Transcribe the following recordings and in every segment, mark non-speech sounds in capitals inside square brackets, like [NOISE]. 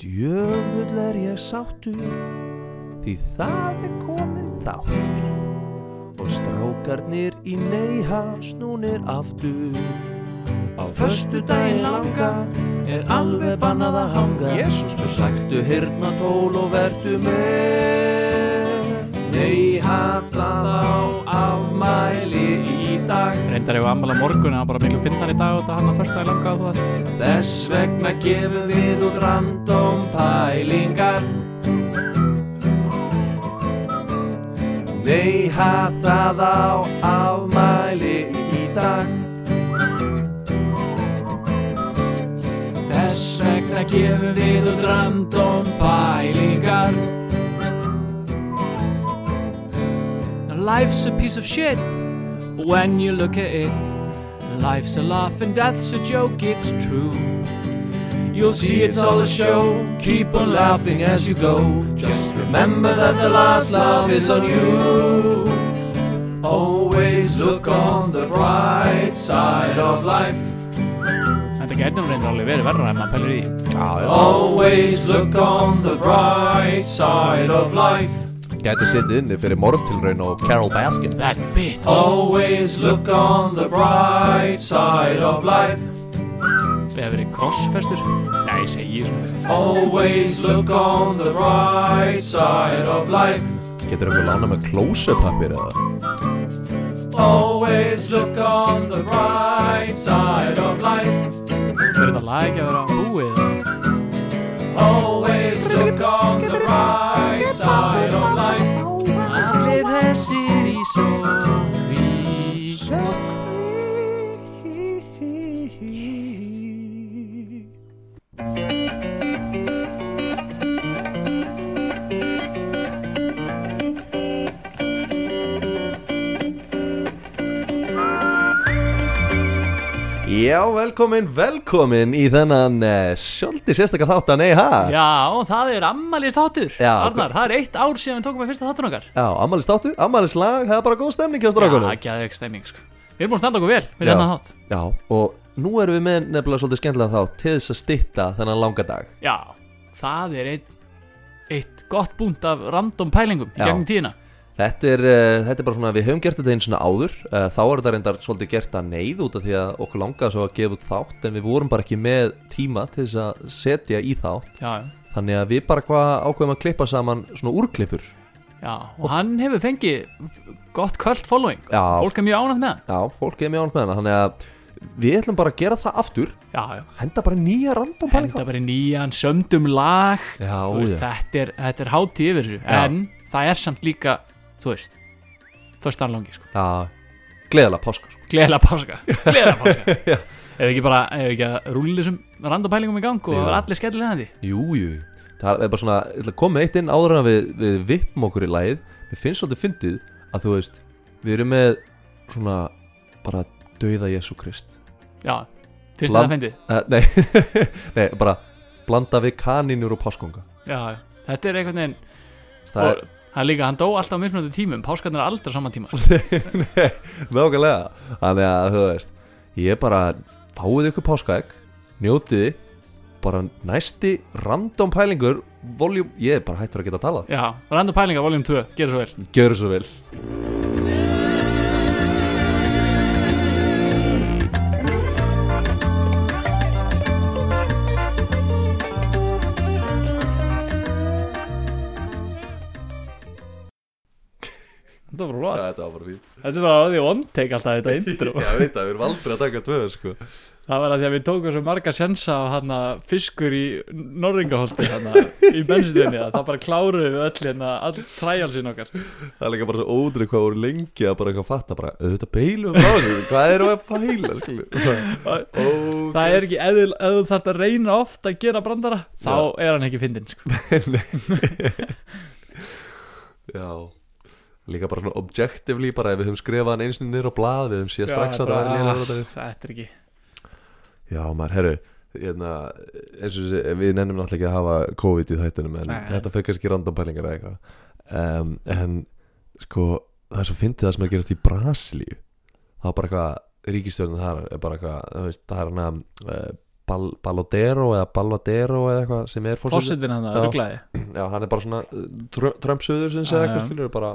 Djöfull er ég sáttur Því það er komin þáttur. Og strákarnir í neyha snúnir aftur. Á föstu daginn langa er alveg bannað að hanga. Jésús mér sæktu hirna tól og vertu með. Neyha það á afmæli í dag. Reyndar ef ammala morgun að bara miklu finnar í dag og þetta hann að första í langa og það Þess vegna gefum við út random pælingar. Nei, það á afmæli í dag. Þess vegna gefum við út random pælingar. Now life's a piece of shit When you look at it. Life's a laugh and death's a joke, it's true. You'll see it's all a show Keep on laughing as you go. Just remember that the last laugh is on you. Always look on the bright side of life. Þetta getur reyndar alveg verið verra ef maður pælir í. Always look on the bright side of life Gæti setið inni fyrir morgtilraun og Carol Baskin. That bitch. Always look on the bright side of life. Við hefur verið krossfestur. Nei, ég segi sko Always look on the bright side of life. Getur einhver lána með close-up-pappir eða? Always look on the bright side of life. Er þetta lag ekki að vera búið? Always look on the bright Já, velkomin, velkomin í þennan uh, sjálfti sérstakka þátt að nei ha? Já, það er ammælist þáttur Já, Arnar, það er eitt ár síðan við tókum að fyrsta þáttur okkar. Já, ammælis þáttu, ammælis lag, það er bara góð stemning hjá strákunum. Já, ekki aðeins stemming sko. Við erum búin að standa okkur vel Já. hennan þátt. Já, og nú erum við með nefnilega svolítið skemmtilega þátt til þess að stytta þennan langa dag. Já, það er eitt, eitt gott búnt af random pælingum í Já. gegnum tíðina Þetta er, uh, þetta er bara svona, við höfum gert þetta einu svona áður. Uh, Þá er þetta reyndar svolítið gert að neyð út af því að okkur langaði svo að gefa út þátt En við vorum bara ekki með tíma til þess að setja í þátt. Já, Þannig að við bara hvað ákveðum að klippa saman svona úrklippur. Já Og hann hefur fengið gott cult following. Já, Fólk er mjög ánægt með hann. Já fólk er mjög ánægt með hana Þannig að við ætlum bara að gera það aftur. Já, já. Henda bara í nýja random Henda bara í nýjan sömdum lag. Já, Þú veist, já, þetta er, þetta er hátíð yfir þessu. Já. En það er samt líka, þú veist Förstan langi, sko. Já Gleðilega páska sko. Gleðilega páska. Gleðilega [LAUGHS] páska. Ef ekki bara, ef ekki að rúli þessum randopælingum í gang og allir skellilega hendi Jú, jú. Það er bara svona, með eitt inn áður en við, við vippum okkur í lagið. Mér finnst svolítið fyndið að þú veist Við erum með svona bara dauða Jésu Krist. Já, finnst það að fyndi uh, Nei, [LAUGHS] nei, bara blanda við kanínur og páskonga Já, þetta er einhvern veginn Það er, hann líka, hann dó alltaf á mismunandi tímum. Páskarnir er aldrei á sama tíma sko. [LAUGHS] nákvæmlega. Þannig að þú veist Ég bara, fáið ykkur páskaegg Njótiði Bara næsti random pælingur Voljum, ég er bara hættur að geta að tala Já, randopælinga, voljum 2, gerðu svo vel. Gjörðu svo vel Var bara Þetta var bara fínt. Þetta er bara að því take alltaf þetta intro. [LAUGHS] Já, veit að við erum aldrei að taka tvö sko. Það var að því að við tókum svo marga sjensa á hann fiskur í Norringaholti hann í bensinstöðinni að það bara kláruðu við öll hérna all træjalsinn okkar. Það er líka bara svo ódrið hvað voru lengi að bara eitthvað fatta bara, auðvitað þessu hvað við að skilju Það er ekki, ef þú- þarft að reyna oft að gera brandara þá er hann ekki fyndin sko. [LAUGHS] Já Líka bara svona objectively bara ef við höfum skrifað hann eins og niður á blað við höfum séð strax að það er ah, lélega Þetta er ekki. Já, maður, herru hérna, eins og þessi, við nennum náttúrulega ekki að hafa COVID í þættinum en Nei. þetta fyrir kannski random pælingar eða eitthvað. Um, en sko það er svo fyndið það sem er gerast í Brasilíu. Það er bara eitthvað ríkistjórnum þar er bara eitthvað, það er hana uh, Bal Balodero eða Balvadero eða eitthvað sem er fórseti Fossetin hann hann er bara svona uh, Trump-söður sem segja eitthvað skilur bara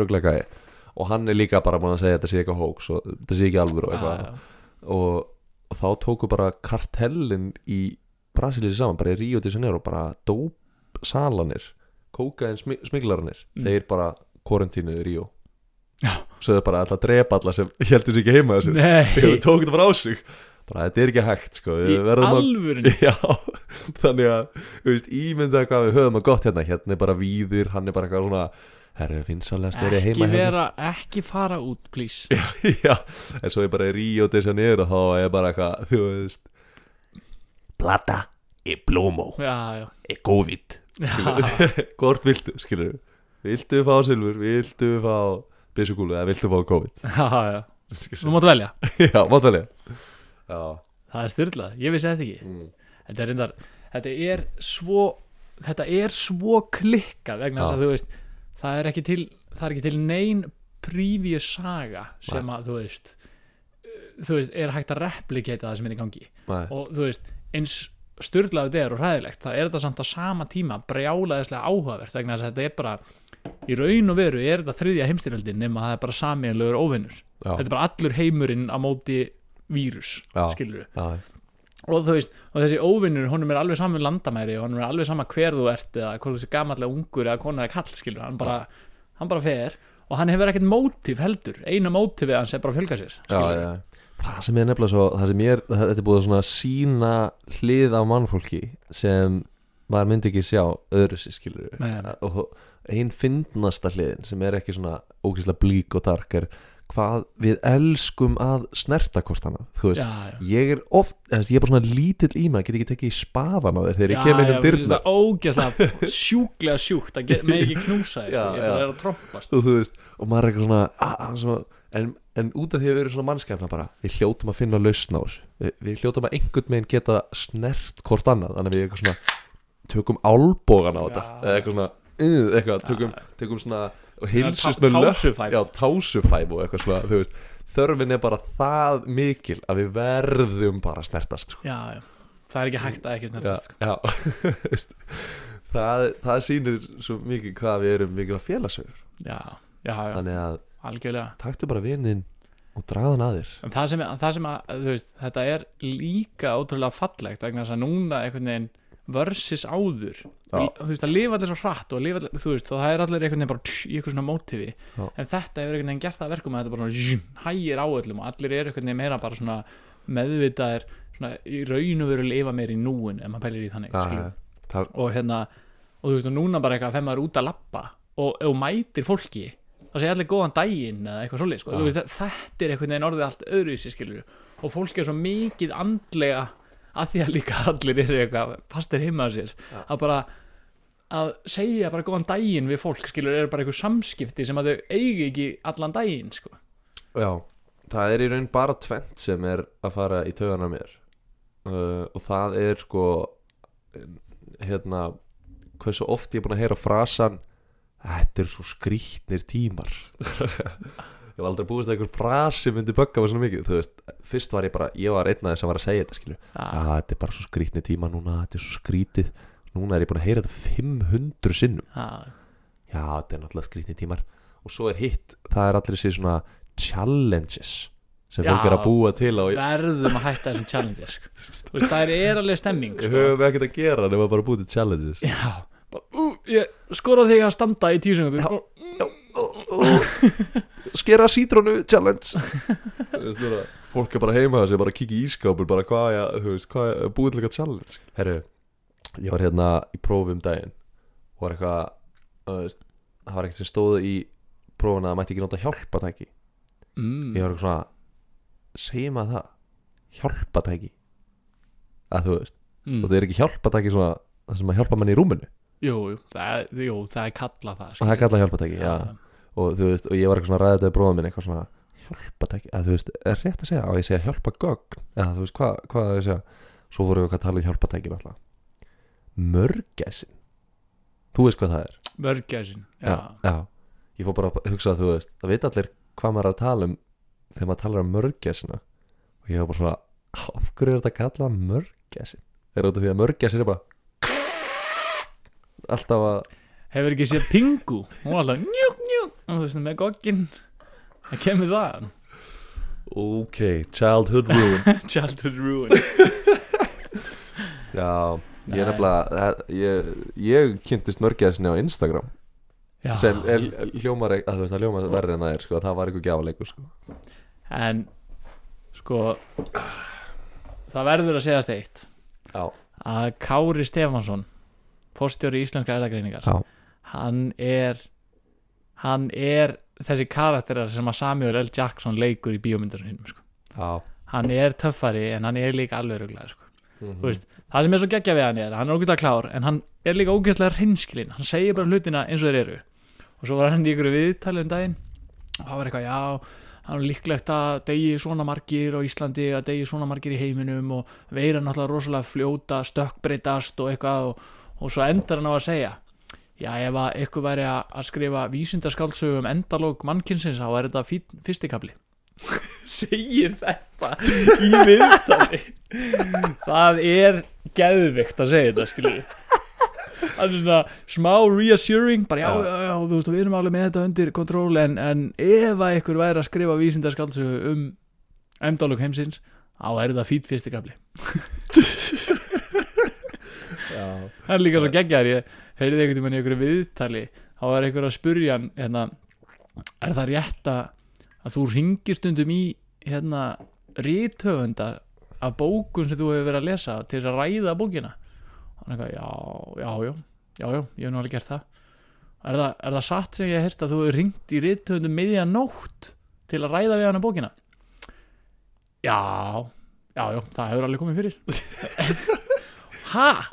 rugglegaði og hann er líka bara búin að segja að þetta sé eitthvað hóks og þetta sé ekki alvöru og eitthvað. og, og þá tóku bara kartellin í Brasilíu saman, bara í Rio de Janeiro bara dópsalanir kókaðin smiglarnir Mm. þeir bara korentínu í Rio. Já. sögðu bara alltaf drepa alla sem heldur sér ekki heima þessu. Við tókum þetta bara á sig. Bara þetta er ekki hægt sko. Í alvörun [LAUGHS] Já, þannig að þú veist, ímynda hvað við höfum að gott hérna. Hérna er bara víðir, hann er bara eitthvað svona finnsalegast þeir eru Ekki heima hérna vera, ekki fara út, please. [LAUGHS] Já, en svo er bara í Rio de Janeiro þá er bara eitthvað, þú veist. Plata e plomo. Já, já, e COVID. Já, [LAUGHS] Hvort viltu, skilur Viltu fá silfur, viltu fá byssukúlu? Eða viltu fá COVID? [LAUGHS] Já, já. Nú máttu velja. Já, mátt velja. Já, Það er styrlað, ég vissi þetta ekki. Mm. Þetta er reyndar, þetta er svo Þetta er svo klikkað vegna þess Já. að þú veist Það er ekki til, er ekki til nein previous saga sem að þú veist uh, þú veist, er hægt að replikata það sem er í gangi. Nei, og þú veist, eins styrlaðu þetta er og hræðilegt, það er þetta samt á sama tíma brjálaðislega áhugavert vegna þess að þetta er bara, í raun og veru er þetta þriðja heimstyrjöldin nema að það er bara samiðanlegur óvinnur, þetta er bara allur heimurinn á móti vírus, skilur já, og þú veist, og þessi óvinnur honum er alveg saman landamæri og honum er alveg sama hver þú ert eða hvort þú sé gamallega ungur eða kona eða kall skilur, hann bara, hann bara fer og hann hefur ekkert mótíf heldur eina mótífið hans er bara að fjölga sér já, skilur. já Það sem er nefnilega svo, það sem ég er þetta er búið svona sína hlið af mannfólki sem maður myndi ekki sjá öðru sér skilur Nei. og ein fyndnasta hliðin sem er ekki svona ógeðslega blík og dark er hvað við elskum að snerta hvort annað, þú veist já, já. ég er oft, ég er bara svona lítill í mig get ekki tekið í spaðan á þér þegar ég kem inn um dyrna það ógeðslega [LAUGHS] sjúklega sjúkt að með ekki knúsa Já, sko. ég bara já. er að trompast og þú veist, og maður er eitthvað svona, ah, svona en, en út af því að við erum svona mannskæfna bara við hljótum að finna lausn á þessu við, við hljótum að einhvern meginn geta snert hvort annað, þannig að við eitthvað svona tökum álbógan á þetta Já. eitthvað svona, uh, eitthvað, tökum, tökum svona og hilsust með löpp já, tásufæf og eitthvað svona, þú veist þörfin er bara það mikil að við verðum bara að snertast sko. já, já. það er ekki hægt að ekki já, snertast sko. já. [LAUGHS] Það, það sýnir svo mikið hvað við erum mikil að félagsögur já, já, já, þannig að algjörlega taktu bara vinnin og draðan að þér en það sem, það sem að, veist, þetta er líka ótrúlega fallegt vegna þess að núna einhvern veginn versus áður Já. þú veist, að lifa allir svo hratt og lifa allir, þú veist, það er allir einhvern veginn bara tss, í eitthvað svona mótifi Já. en þetta hefur einhvern veginn gert það að verkum að þetta bara svona zzzz, hægir á öllum og allir eru einhvern veginn meira bara svona meðvitaðir svona í raun og veru lifa meir í núin ef maður pælir í þannig skilur. það, og hérna og þú veist, og núna bara eitthvað þegar maður er út að lappa og, og mætir fólki það segja allir góðan daginn eða eitthvað svoleið sko. Þetta er einhvern veginn orðið allt öðruvísi skilur og fólk er svo mikið andlega að því að líka allir eru eitthvað fastir heima á sér Já. að bara að segja bara góðan daginn við fólk skilur er bara eitthvað samskipti sem að þau eigi ekki allan daginn sko. já, það er í raun bara tvent sem er að fara í taugana mér uh, og það er sko hérna hversu oft ég er búin að heyra frasan þetta er svo skrýtnir tímar [LAUGHS] [LAUGHS] ég var aldrei búist að einhver frasi myndi bögga mig svona mikið. Þú veist, fyrst var ég bara, ég var einn aðeins sem var að segja þetta skilju, Já, að þetta er bara svo skrýtnir tíma núna, þetta er svo skrýtið. Núna er ég búin að heyra þetta 500 sinnum. Já, já, þetta er náttúrulega skrýtnir tímar. Og svo er hitt, það er allir þessi svona challenges sem fólk Já. er að búa til á verðum að hætta þessum challenges sko. [LAUGHS] Þú veist, það er alveg stemming við sko. höfum ekkert að gera nema bara að búa til challenges. Já, bara, ú, ég skora þig að standa í tíu sekundur skera sítrónu challenge. Þú veist, fólk er bara heima þess að bara kíkja í ískápur bara hvað, ja, þú veist, hvað er búið til eitthvað challenge herru, ég var hérna í prófi um daginn. Og var eitthvað þú veist, það var eitthvað sem stóðu í prófuna að það mætti ekki nota hjálpatæki. Mm. ég var eitthvað svona segjum að það? Hjálpatæki? Að þú veist, mm. og það er ekki hjálpatæki svona það sem að hjálpa manni í rúminu. Jú, jú, það er, jú, það er kallað það og það er kallað hjálpatæki, já, og þú veist, og ég var eitthvað svona að þetta við bróðum minn eitthvað svona hjálpatæki, að þú veist, er rétt að segja og ég segja hjálpa gögn, eða þú veist, hvað hvað á ég að segja, svo voru við að tala um hjálpatæki náttúrulega. Mörgæsin. Þú veist hvað það er? Mörgæsin, já, já, ég fór bara að hugsa að þú veist það veit allir hvað maður er að tala um þegar maður talar um mörgæsina. Og ég var bara svona Af hverju er þetta kallað mörgæsin? Er þetta því að mörgæsin er bara Alltaf að Hefur ekki séð Pingu? Hún var alltaf njú, njú Og þú veist með gogginn. Það kemur það Ok, childhood ruin [LAUGHS] Childhood ruin [LAUGHS] Já, ég er nefnilega Ég, ég kynntist mörgæsinni á Instagram. Já. sem er, hljómar að þú veist, það hljómar verri en það er sko, það var eitthvað gjáleikur sko. En Sko Það verður að segjast eitt. Já, Að Kári Stefansson Fórstjóri íslenska erðagreiningar Já. Hann er Hann er þessi karakterar sem að Samuel L. Jackson leikur í bíómyndar sinum sko. Hann er töffari en hann er líka alveg ruglaði sko. Þú veist, það sem er svo geggja við hann er hann er ógeðslega klár en hann er líka ógeðslega hreinskilinn hann segir bara hlutina eins og þeir eru og svo var hann í ykkur viðtalið um daginn og það var eitthvað, já, hann er líklegt að degi svona margir á Íslandi að degi svona margir í heiminum og veira náttúrulega rosalega fljóta, stökkbreytast og eitthvað og, og svo endar hann á að segja já, ef að ykkur væri að skrifa vísindaskáldsögu um endalók mannkynsins þá er þetta fyrstikabli [LAUGHS] segir þetta í viðtali? Það er geðvikt að segja þetta skilur það er svona smá reassuring bara já, Já. já, þú veist, við erum alveg með þetta undir kontról en, en ef að ykkur væri að skrifa vísindaskáldsögu um endalók heimsins þá er þetta fyrstikabli [LAUGHS] það er líka svo geggjar ég heyrði einhvern tímann í einhverju viðtali þá var einhver að spurja hann hérna, er það rétt að, þú ringir stundum í hérna, ríthöfunda af bókun sem þú hefur verið að lesa til þess að ræða bókina? Og hann eitthvað, já, já, já já, já, ég hef nú alveg gert það. Er það, er það satt sem ég hef heyrt að þú hefur ringt í ríthöfundum miðja nótt til að ræða við hana bókina? Já, já, já það hefur alveg komið fyrir. [LAUGHS] Ha?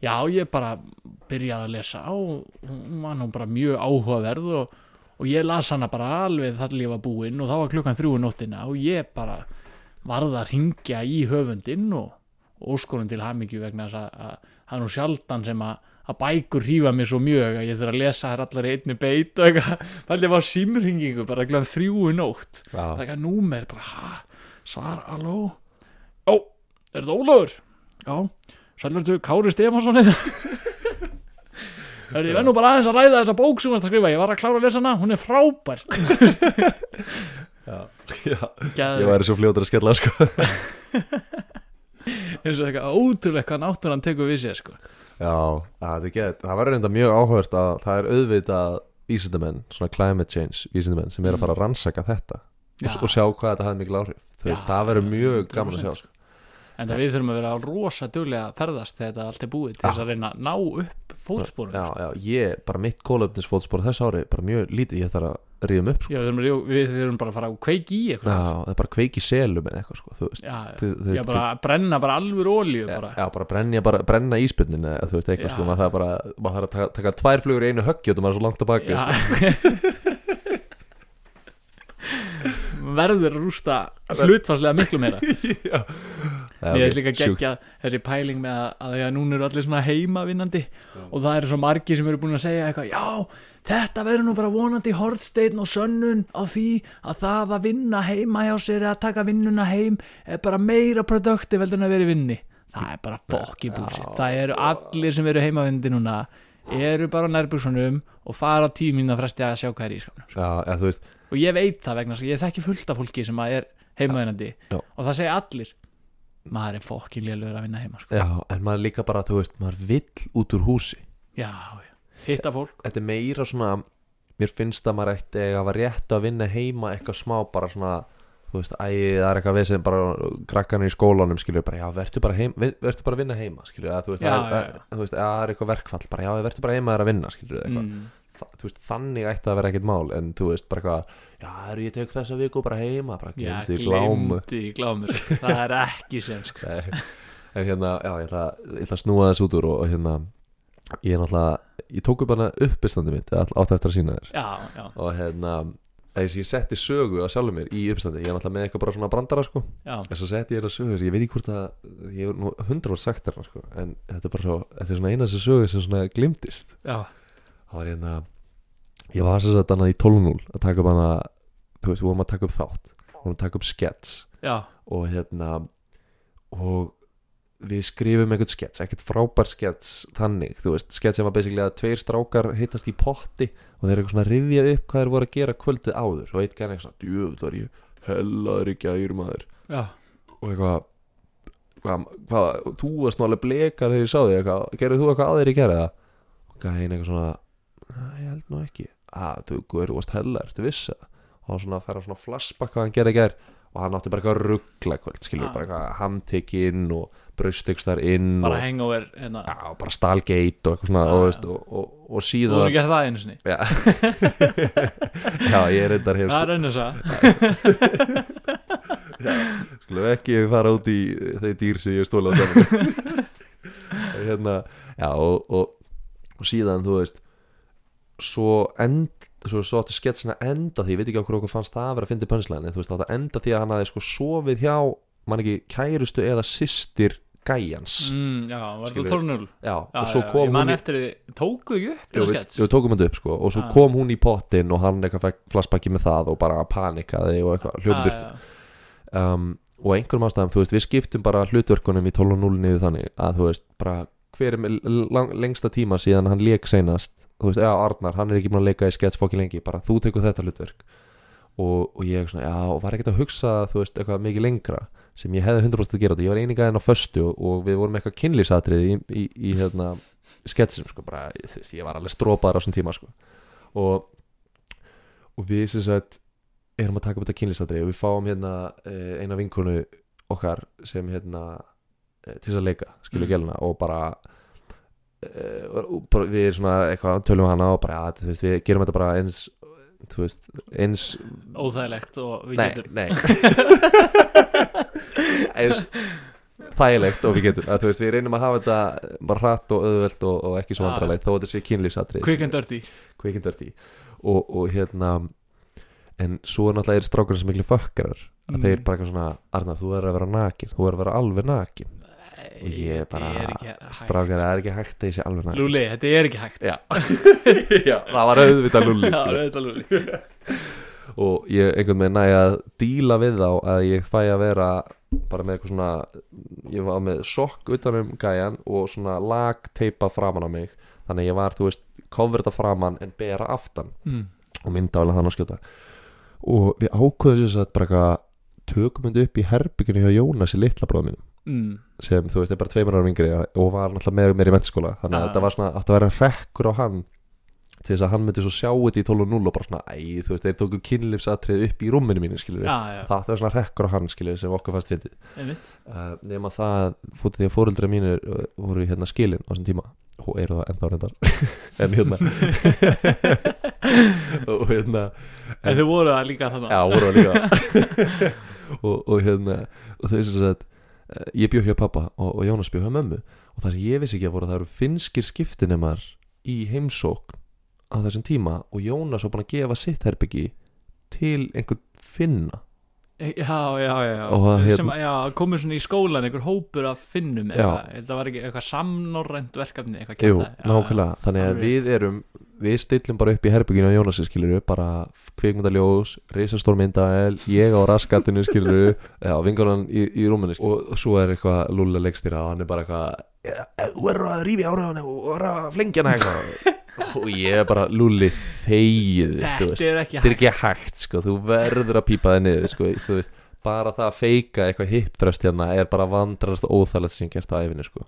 Já, ég bara byrjaði að lesa og hún var nú bara mjög áhugaverð og, og ég las hana bara alveg þar til ég var búinn og þá var klukkan þrjú um nóttina og ég bara varð að ringja í höfundinn og óskorun til hamingju vegna þess að, að það er nú sjaldan sem að, að bækur hrífa mig svo mjög að ég þurfa að lesa þær allar einni beit og eitthvað, [LAUGHS] það var símringingu bara klukkan þrjú um nótt. Það er eitthvað númer bara, ha, svar, halló? Ó, er þetta Ólafur? já, sælverðu Kári Stefánsson [LAUGHS] hérna Hörðu, ég verð nú bara aðeins að ræða þessa bók sem þú ert að skrifa, ég var að klára að lesa hana, hún er frábær já, já. Ég Geðveikt. væri svo fljótur að skella sko. [LAUGHS] eins og eitthvað ótrúlega hvað náttúran tekur við sér sko. Já, að það, get, það verður enda mjög áhört að það er auðvitað vísindamenn, svona climate change vísindamenn sem er að fara að rannsaka þetta Já. og, og sjá hvað þetta hafði mikil áhrif veist, það verður mjög gaman að sjá 100%. En við þurfum að vera rosa duglega að ferðast þegar þetta allt er búið til þess að reyna að ná upp fótsporum Já, já, ég, bara mitt kólöfnisfótspor þessu ári, bara mjög lítið ég þarf að ríðum upp sko. Já, við, þurfum, við þurfum bara að fara að kveiki í Já, eitthvað það er bara kveiki selum eða eitthvað sko, þú veist já, Þau- þau- já, bara að brenna bara alveg olíu bara. Já, bara brenna, bara brenna íspinnin eða þú veist eitthvað Já. sko, maður það bara maður þarf að taka, taka tvær flugur í einu höggi og maður er svo langt að baki sko. Já. [LAUGHS] [LAUGHS] verður að rústa hlutfarslega miklu meira. [LAUGHS] Ok, er líka geggja þessi pæling með að, að því að núna eru allir svona heimavinnandi og það eru svo margir sem eru búin að segja eitthvað já, þetta verður nú bara vonandi hortsteinn og sönnun á því að það að vinna heima hjá sér eða taka vinnuna heim er bara meira produkti veldur en að vera í vinni það er bara fokki búsitt það eru allir sem eru heimavinnandi núna eru bara á nærbúksunum og fara á tíminn að fresti að sjá hvað er í skapnum. Já, eða þú veist og ég veit það vegna ég þekki fullt af fólki sem að er heimavinnandi Já. og það segja allir maður er fokkin lélur að vinna heima sko. Já, en maður líka bara, þú veist, maður vill út úr húsi já, já, hitta fólk Þetta er meira svona Mér finnst að maður ætti að hafa rétt að vinna heima eitthvað smá bara svona Þú veist, æ, það er eitthvað við sem bara krakkarnir í skólanum skilur bara, já, verður bara, heim, vertu bara að vinna heima skilur, að, þú veist, Já, að, já, að, þú veist, að það er eitthvað verkfall bara, já, verður bara heima þér að vinna skilur, eitthvað mm. Veist, þannig ætti að vera ekkert mál en þú veist, bara eitthvað, já, er ég tek þessa viku bara heima, bara já, glemdi í glámu. glemdi í glámu sko. það er ekki sem sko. En hérna, já, ég ætla, ég ætla að snúa þess út úr og, og hérna ég er náttúrulega, ég tók upp hana uppistandi mitt átt eftir að sína þér. Já, já, og hérna, þess að ég setti sögu að sjálfur mér í uppistandi, ég er náttúrulega með eitthvað bara svona brandara sko, en svo setti ég þetta sögu þess að ég veit ekki hvort að, ég er nú hundra var sagt þarna sko, en þetta er bara svo þetta er svona eina þessi sögu sem svona glimtist já, það var hérna ég var þess að þetta í 12.0 að taka upp hana þú veist, við vorum að taka upp þátt við vorum að taka upp skets. Já, og hérna og við skrifum eitthvað skets, ekkert frábær skets þannig, þú veist, skets sem var basically að tveir strákar hittast í potti og þeir eru eitthvað svona að rifja upp hvað þeir voru að gera kvöldið áður. Og eitt gæði eitthvað svona, djöfn var ég hellaður ekki að maður. Já, og eitthvað hvað, hvað, þú varst nálega blekar þegar ég sá þig eitthvað, gerðu þú eitthvað aðeir í gera það og gæðin eitthvað svona "Nei, ég held nú ekki. Að þú guður, þú varst hellar, þú vissi það og svona færa svona flashback hvað hann gerði gær og hann átti bara eitthvað að ruggla kvöld skilur, Ah. bara eitthvað handtekinn og braustöks þar inn bara og, hangover hérna, já, bara stalgate og eitthvað svona Ah, og, veist, og, og, og þú síðan voru gert það einu sinni. Já. [LAUGHS] já, ég reyndar það hefst er raun þess að skulum ekki fara út í þeir dýr sem ég stóla á saman [LAUGHS] hérna, já og, og, og síðan þú veist svo end svo, svo átti sketsina enda því, ég veit ekki okkur okkur fannst það að vera að fyndi pönslæðin en þú veist átti enda því að hann hafði sko sofið hjá mann ekki kærustu eða systir gæjans. Mm, já, var það tórnul já, já, og svo já, kom ég man í, eftir því, tókuðu ekki upp við, skets við tókum þetta upp sko og svo Ah. kom hún í pottin og hann eitthvað fekk flashbacki með það og bara panikaði og eitthvað hljópa burt já, um, og einhverjum ástæðum, þú veist, við skiptum bara hlutverkunum í 12 og 0 niður þannig að þú veist, bara hver er lengsta tíma síðan hann leik seinast þú veist, já, Arnar, hann er ekki búin að leika í skets fokki lengi, bara þú tekur þetta hlutverk og, og ég svona, já, og var ekkert að hugsa þú veist, eitthvað mikið lengra sem ég hefði 100% að gera þetta, ég var einingaðin á föstu og, við vorum eitthvað kynlýsatrið í, í, í hérna, sketsum, sko, bara, þú veist, ég var alveg strópaður á þessum tíma, sko og, og við sem sagt erum að taka upp þetta kynlýsadri og við fáum hérna eh, eina vinkonu okkar sem hérna eh, til þess að leika, skilur Mm. mm. geluna og bara, bara við erum svona eitthvað tölum hana og bara, þú veist, við gerum þetta bara eins veist, eins óþægilegt og við nei, getum nei. Eins þægilegt og við getum, að, veist, við reynum að hafa þetta bara hratt og auðvelt og, og ekki svo Ah. vandralegt þó þetta sé kynlýsadri quick and dirty. Quick and dirty. Og, og hérna en svo náttúrulega er strákur sem miklu fökkarar að Mm. þeir bara eitthvað svona Arna þú er að vera nakin, þú er að vera alveg nakin og ég bara strákar það er ekki hægt sé alveg nakin Lúli, þetta er ekki hægt. Já. [LAUGHS] já, það var auðvitað lulli Já, er Lúli [LAUGHS] og ég einhvern veginn næja að díla við þá að ég fæ að vera bara með eitthvað svona ég var með sokk utanum gæjan og svona lagteipa framan á mig. Þannig að ég var, þú veist, coverta framan en bera aftan mm. og myndavæla þannig að skjóta. Og við ákveðum þess að bara eitthvað tökum þetta upp í herbygginu hjá Jónas í litla bróðum mínum Mm. sem þú veist er bara tveimur árum yngri og var náttúrulega með mér í mennskóla þannig að þetta var svona átti að vera rekkur á hann til þess að hann myndi svo sjá þetta í 12 og 0 og bara svona, æ, þú veist, þeir tóku kynlífsatrið upp í rúminu mínu, já, það átti að vera svona rekkur á hann, skilur sem okkur fannst fyndið. Uh, nema það, fótið því að fóreldra mínir uh, voru hérna skilin á þessum tíma. Og eru það ennþá reyndar. [LAUGHS] En hérna. [LAUGHS] Og hérna En þið voru það líka þannig Já, voru það líka. [LAUGHS] Og, og hérna og þau sem sagt eh, ég bjóð hjá pappa og, og Jónas bjóð hjá mömmu. Og það sem ég vissi ekki að voru að það eru finskir skiptinemar í heimsókn á þessum tíma og Jónas var búin að gefa sitt herbyggi til einhvern finna. Já, já, já, já. Það, Sem, hérna- já, komur svona í skólan einhver hópur af finnum eitthvað, þetta var ekki eitthvað samnorrænt verkefni eitthvað Jú, kallað. Já, nákvæmlega, þannig að við erum við stillum bara upp í herbygginu á Jónasi skiluru bara kvikmyndaljós risastór myndael, ég á raskatinu skiluru, já, [LAUGHS] vingunan í, í rúminu og svo er eitthvað lúlega leikstýra og hann er bara eitthvað "Ja, þú verður að rífi ára hann og verður að flengja hann eitthvað. [LAUGHS] Og ég er bara lúli þegið þú Þetta er ekki þetta er hægt ekki hægt. sko, þú verður að pípa þig niður sko, þú veist, bara það að feika eitthvað hiptröst hérna er bara vandrast og óþægilegt sem gert á æfinni sko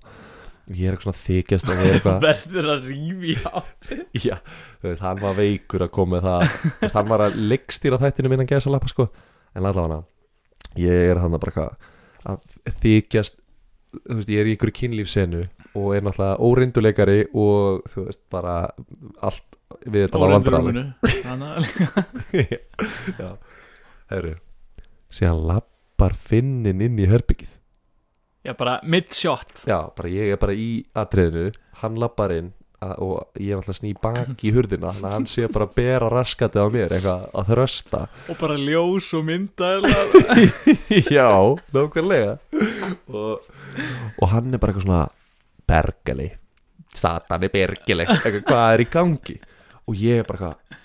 ég er eitthvað svona þykjast og er eitthvað [LAUGHS] verður að rífi á [LAUGHS] Já, þú veist, hann var veikur að koma það. Þú veist, hann var að leggstýra þættinu minna gæsa lappa sko. En allavega ég er hann bara eitthvað að þykjast þú veist, ég er í ykkur kynlífsenu og er náttúrulega óreinduleikari og þú veist, bara allt við þetta var að [LAUGHS] Já, herru síðan lappar finnin inn í herbyggið Já, bara mid-shot Já, bara ég er bara í atriðinu hann lappar inn að, og ég er alltaf sný bak í hurðina þannig að hann sé bara að bera raskatið á mér eitthvað að þrösta. Og bara ljós og myndaðla [LAUGHS] Já, nákvæmlega. Og, og hann er bara eitthvað svona bergali Satan er bergali eitthvað, hvað er í gangi? Og ég er bara eitthvað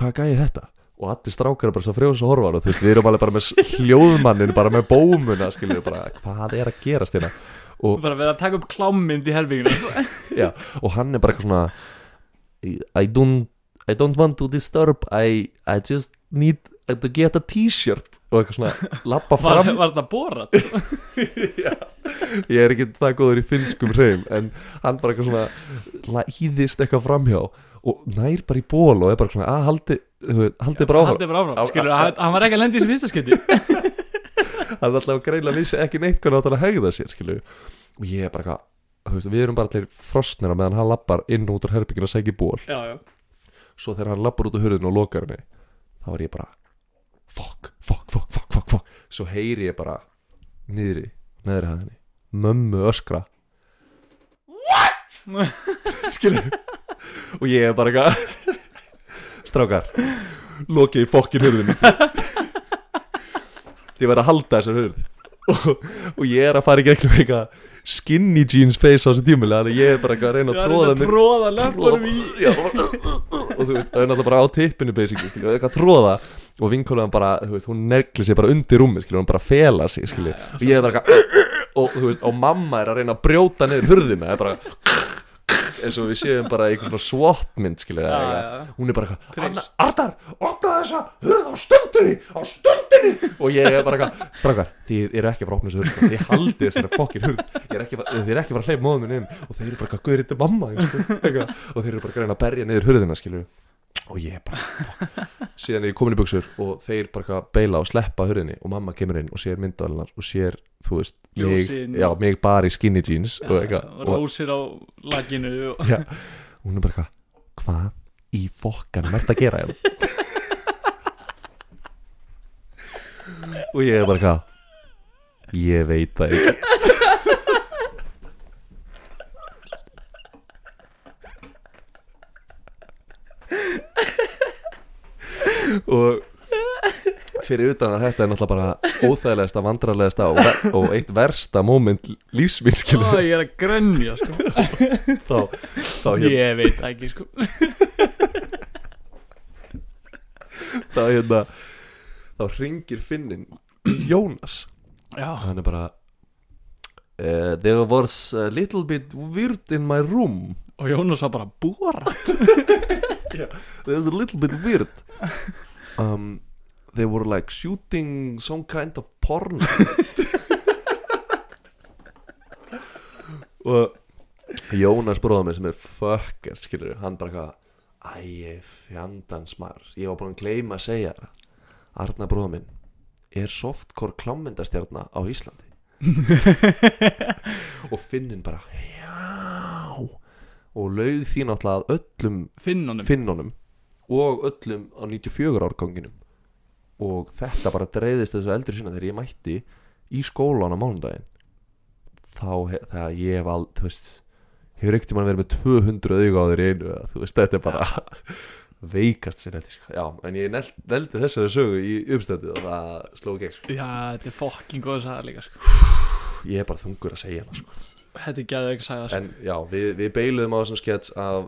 hvað gæði þetta og allir strákar er bara svo frjóðs og horfar og þú veist, við erum alveg bara með [LAUGHS] hljóðmannin bara með bómuna, skilur bara hvað er að gerast hérna? Og, bara verið að taka upp klámynd í herbygginu [LAUGHS] já, og hann er bara eitthvað svona I don't, I don't want to disturb I, I just need to get a t-shirt. Og eitthvað svona lappa var, fram. var þetta borat? [LAUGHS] Já, ég er ekki það góður í finnskum hreim en hann bara eitthvað svona læðist eitthvað framhjá og nær bara í ból og er bara svona að haldi, þú veit, haldi bara áfram. Haldið bara áfram, Á- skilur, á- hann, var ekki að lendi í þessu fyrsta skytti [LAUGHS] hann er alltaf greila að vissi ekki neitt hvernig átt hann að hegða sér skilju og ég er bara eitthvað veist, við erum bara allir frosnir á meðan hann lappar inn út úr herbygginu að segja ból já, já, svo þegar hann lappar út úr hurðinu og lokar henni þá er ég bara fuck, fuck, fuck, fuck, fuck, fuck. Svo heyri ég bara niðri, neðri hæðinni. Mömmu öskra [LAUGHS] what? skilju og ég er bara eitthvað [LAUGHS] strákar lokið í fokkin hurðinu þið verða að halda þessar hurð. Og, og ég er að fara í gegnum eitthvað skinny jeans face á þessu tímuli þannig að ég er bara að reyna að tróða að tróða löpunum í og þú veist, það er náttúrulega bara á tippinu basically, eitthvað að tróða og vinkólaðan bara, þú veist, hún negli sér bara undir rúmi, skilju, hún bara fela sig, skilju og ég er bara eitthvað og þú veist, og mamma er að reyna að brjóta niður hurðina, það er bara eins og við séum bara einhvern svona já. hún er bara eitthvað, Trix. "Anna- Arnar, opna þessa hurð á stundinni, á stundinni og ég er bara eitthvað, strákar, þið eru ekki að fara að opna þessu hurð, sko. þið haldið þessari fokkin hurð þið eru ekki að fara að hleypa móðum minn inn og þeir eru bara eitthvað, guður, þetta er mamma og þeir eru bara að berja niður hurðina, skilju og ég bara, síðan er ég komin í buksur og þeir bara beila og sleppa hurðinni og mamma kemur inn og sér myndavælunar og sér, þú veist, mig, já, mig bara í skinny jeans og eitthvað. og, rósir á laginu og... já, hún er bara hvað í fokkan mert að gera hérna? Og ég er bara eitthvað ég veit það ekki og fyrir utan að þetta er náttúrulega bara óþægilegasta, vandrarlegasta og, ver og eitt versta moment lífsminnskilu Ó, ég er að grönja sko. þá, þá, hérna, ég veit ekki sko. þá hérna þá ringir finnin Jónas. Já, hann er bara uh, there was a little bit weird in my room. Og Jónas var bara [LAUGHS] bóra there's a little bit weird. Um, they were like shooting some kind of porn. [LAUGHS] Og Jónas bróða mig sem er fucker skilur hann bara hvað æ, fjandans maður ég var búin að gleyma að segja það Arna bróða minn er softcore klámyndastjarna á Íslandi. [LAUGHS] Og finnin bara já og laug því náttúrulega að öllum finnunum finnunum og öllum á 94 árganginum og þetta bara dreifðist þessu eldri sinna þegar ég mætti í skólan á mánudaginn þá he- þegar ég hef al, þú veist hefur ekkert mann verið með 200 auga á í einu þú veist, þetta er bara [LAUGHS] veikast sér sko. já, en ég neld, neldi þessari sögu í uppstættu og það sló ekki, sko. já, þetta er fokking góð sagða líka sko. ég er bara þungur að segja hana, sko þetta er gæðið ekki að sagða sko. En já, við, við beiluðum á þessum skets af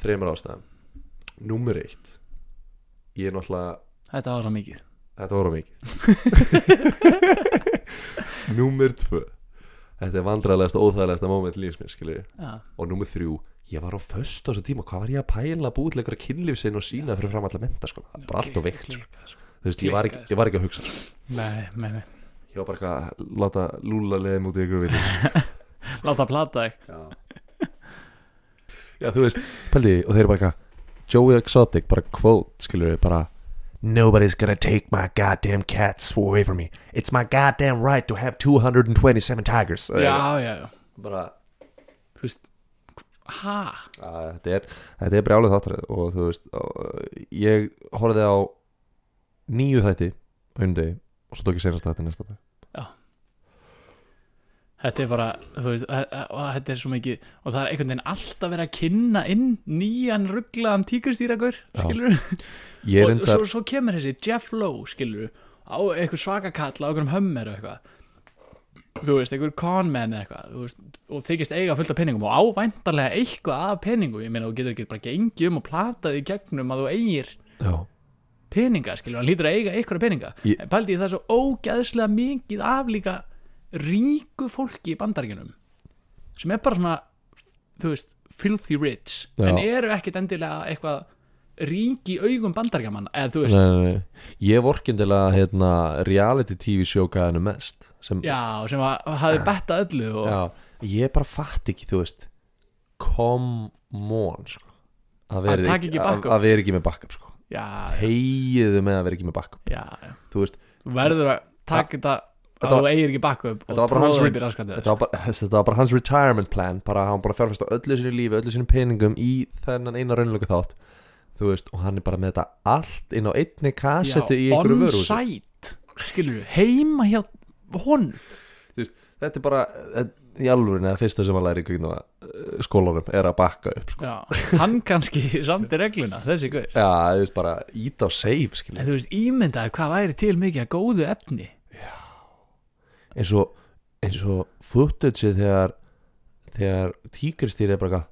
þreymur ástæðum. Númer eitt Ég er náttúrulega þetta var svo mikið. Þetta voru mikið. [LAUGHS] Númer tvö Þetta er vandræðalegasta og óþægilegasta moment lífsmið skilju já, Og númer þrjú Ég var á föst á þessu tíma Hvað var ég að pæla til einhverja kynlífsinn og sína fyrir fram allar menta sko? Bara allt og veikt sko. Sko. Þú veist, ég var, ekki, ég var ekki að hugsa sko. nei, nei, nei. Ég var bara eitthvað að láta lúla leiðum út í ykkur [LAUGHS] láta plata þig. Já. Já, þú veist, pældi því, og þeir eru bara eitthvað Joey Exotic, bara quote, skilur við, bara Nobody's gonna take my goddamn cats away from me. It's my goddamn right to have 227 tigers. Já, já, já, Bara, þú veist ha, að, þetta er, er brjálið þáttarið og þú veist, ég horfði á nýju þætti á einu degi og svo tók ég senast þætti næsta dag þetta er bara veist, e- e- þetta er svo mikið og það er einhvern veginn alltaf verið að kynna inn nýjan rugglaðan tíkristýragur Já. skilur og enda, svo, svo kemur þessi Jeff Lowe skilur á eitthvað svaka kall á einhverjum hömmer og eitthvað. Þú veist, einhver conman eða eitthvað veist, og þykist eiga fullt af peningum og ávæntarlega eitthvað af peningum. Ég meina þú getur ekki bara gengið um og platað í gegnum að þú eigir já, peninga skilur, hann lítur að eiga ykkur peninga. Ég- en pældi ég það er svo ógæðslega mikið af líka ríku fólki í bandaríkjunum sem er bara svona þú veist, filthy rich Já. en eru ekkit endilega eitthvað rík í augum bandaríkjaman eða þú veist, nei, nei, nei. Ég vorkindilega hérna, reality tv sjókaðinu mest sem, já, sem að hafi bettað öllu og, já, Ég bara fatt ekki, þú veist Come on sko. Að vera ekki, ekki ekki með backup sko. Heiðu með að vera ekki með backup. Þú veist, verður að taka þetta Þetta þú var- eigir ekki backup þetta var hans þetta var, bara, [LAUGHS] þetta var bara hans retirement plan bara hann bara fjárfæst á öllu sínu lífi öllu sínu peningum í þennan eina raunlöku þátt. Þú veist, og hann er bara með þetta allt inn á einni kassetu í einhverju vöru site skilur við, heima hjá hon þetta er bara, þetta- í alvörin eða fyrsta sem hann læri í kvíknum skólanum er að bakka upp sko. já, hann kannski [LAUGHS] samt í regluna, þessi guður já, þú veist bara, ít á save skilur. þú veist, ímyndaði hvað væri til mikið að góðu efni eins og eins og footage þegar þegar tíkristýr er bara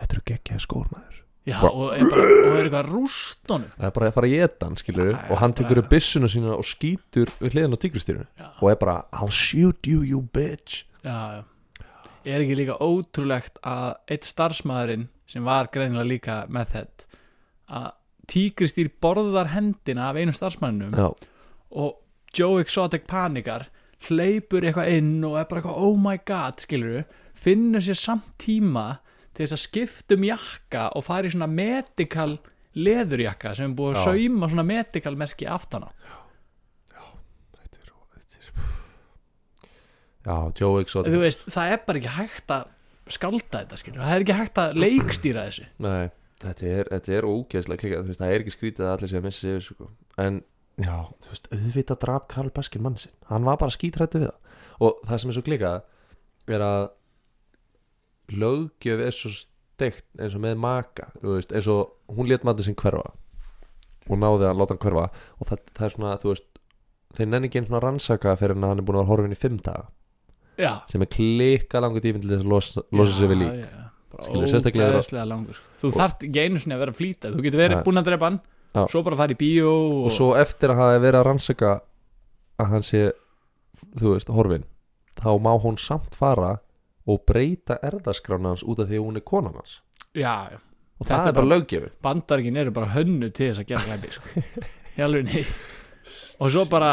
þetta eru geggjaði skór maður. Já, Bara- og er, bara, og er eitthvað rústunum það er bara að fara geta hann skilur já, og hann tekur upp byssuna sína og skýtur við hliðin á tíkristýrinu já, og er bara I'll shoot you you bitch. Já, er ekki líka ótrúlegt að eitt starfsmæðurinn sem var greinilega líka með þetta að tígristýr borðar hendina af einu starfsmæðinum já, og Joe Exotic panikar hleypur eitthvað inn og er bara eitthvað oh my god, skilur finnur sér samt tíma til þess að skipta um jakka og fara í svona medical leðurjakka sem er búið að Já. sauma svona medical merki aftana þetta er, þetta er já, Joe Exotic. Þú veist, það er bara ekki hægt að skálda þetta, skilur, það er ekki hægt að leikstýra þessu. Nei, þetta er, þetta er ógeðslega klikað, þú það er ekki skrítið að allir sé að missa þessu, sko. en já, þú veist, auðvitað draf Karl Baskin mann sinn, hann var bara skítrættu við það. Og það sem er svo klikað er að löggjöf er svo steikt eins og með maka, þú veist, eins og hún lét matið sinn hverfa. Og náði að láta hann hverfa. Og það, það er svona, þú veist þeir nenni ekki einn svona rannsaka fyrir en hann er búin að vera horfin í fimm daga. Já, sem er klika langur tíminn til þess að losa, losa sig við lík. Skilur, sérstaklega langur sko. þú þarft ekki einu sinni að vera að flýta þú getur verið búin að drepa hann Já. svo bara fara í bíó og, og svo eftir að hafa verið að rannsaka að hann sé þú veist, horfin þá má hún samt fara og breyta erðaskrána hans út af því að hún er konan hans já, já og Þetta það er er bara löggjöfin bandaríkin eru bara hönnu til þess að gera glæpi sko. [LAUGHS] og svo bara,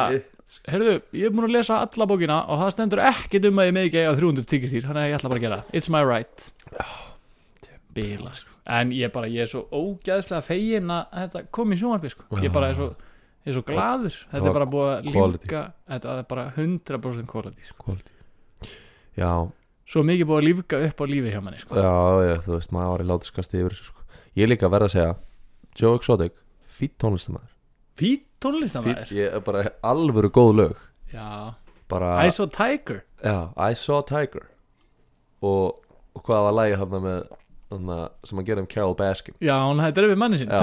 heyrðu, ég er búin að lesa alla bókina og það stendur ekkit um að ég ekki eiga 300 tíkistýr, þannig að ég ætla bara að gera það. it's my right bila, sko. En ég bara, ég er svo ógæðslega fegin að þetta kom í sjónvarpi sko. ég bara er svo, ég er svo glaður þetta er bara búið að quality. lífga þetta er bara 100% quality sko. já, svo mikið búið að lífga upp á lífi hjá manni sko. já, já, þú veist, maður var í látiskasti yfir sko. ég er líka verða að segja Joe Exotic, fýtt tónlistamæður fít tónlistamæður ég er bara alvöru góð lög bara, I saw Tiger já, I saw Tiger og, og hvað var lægi hann með sem að gera um Carol Baskin. Já, hún hættir við manni sín [LAUGHS]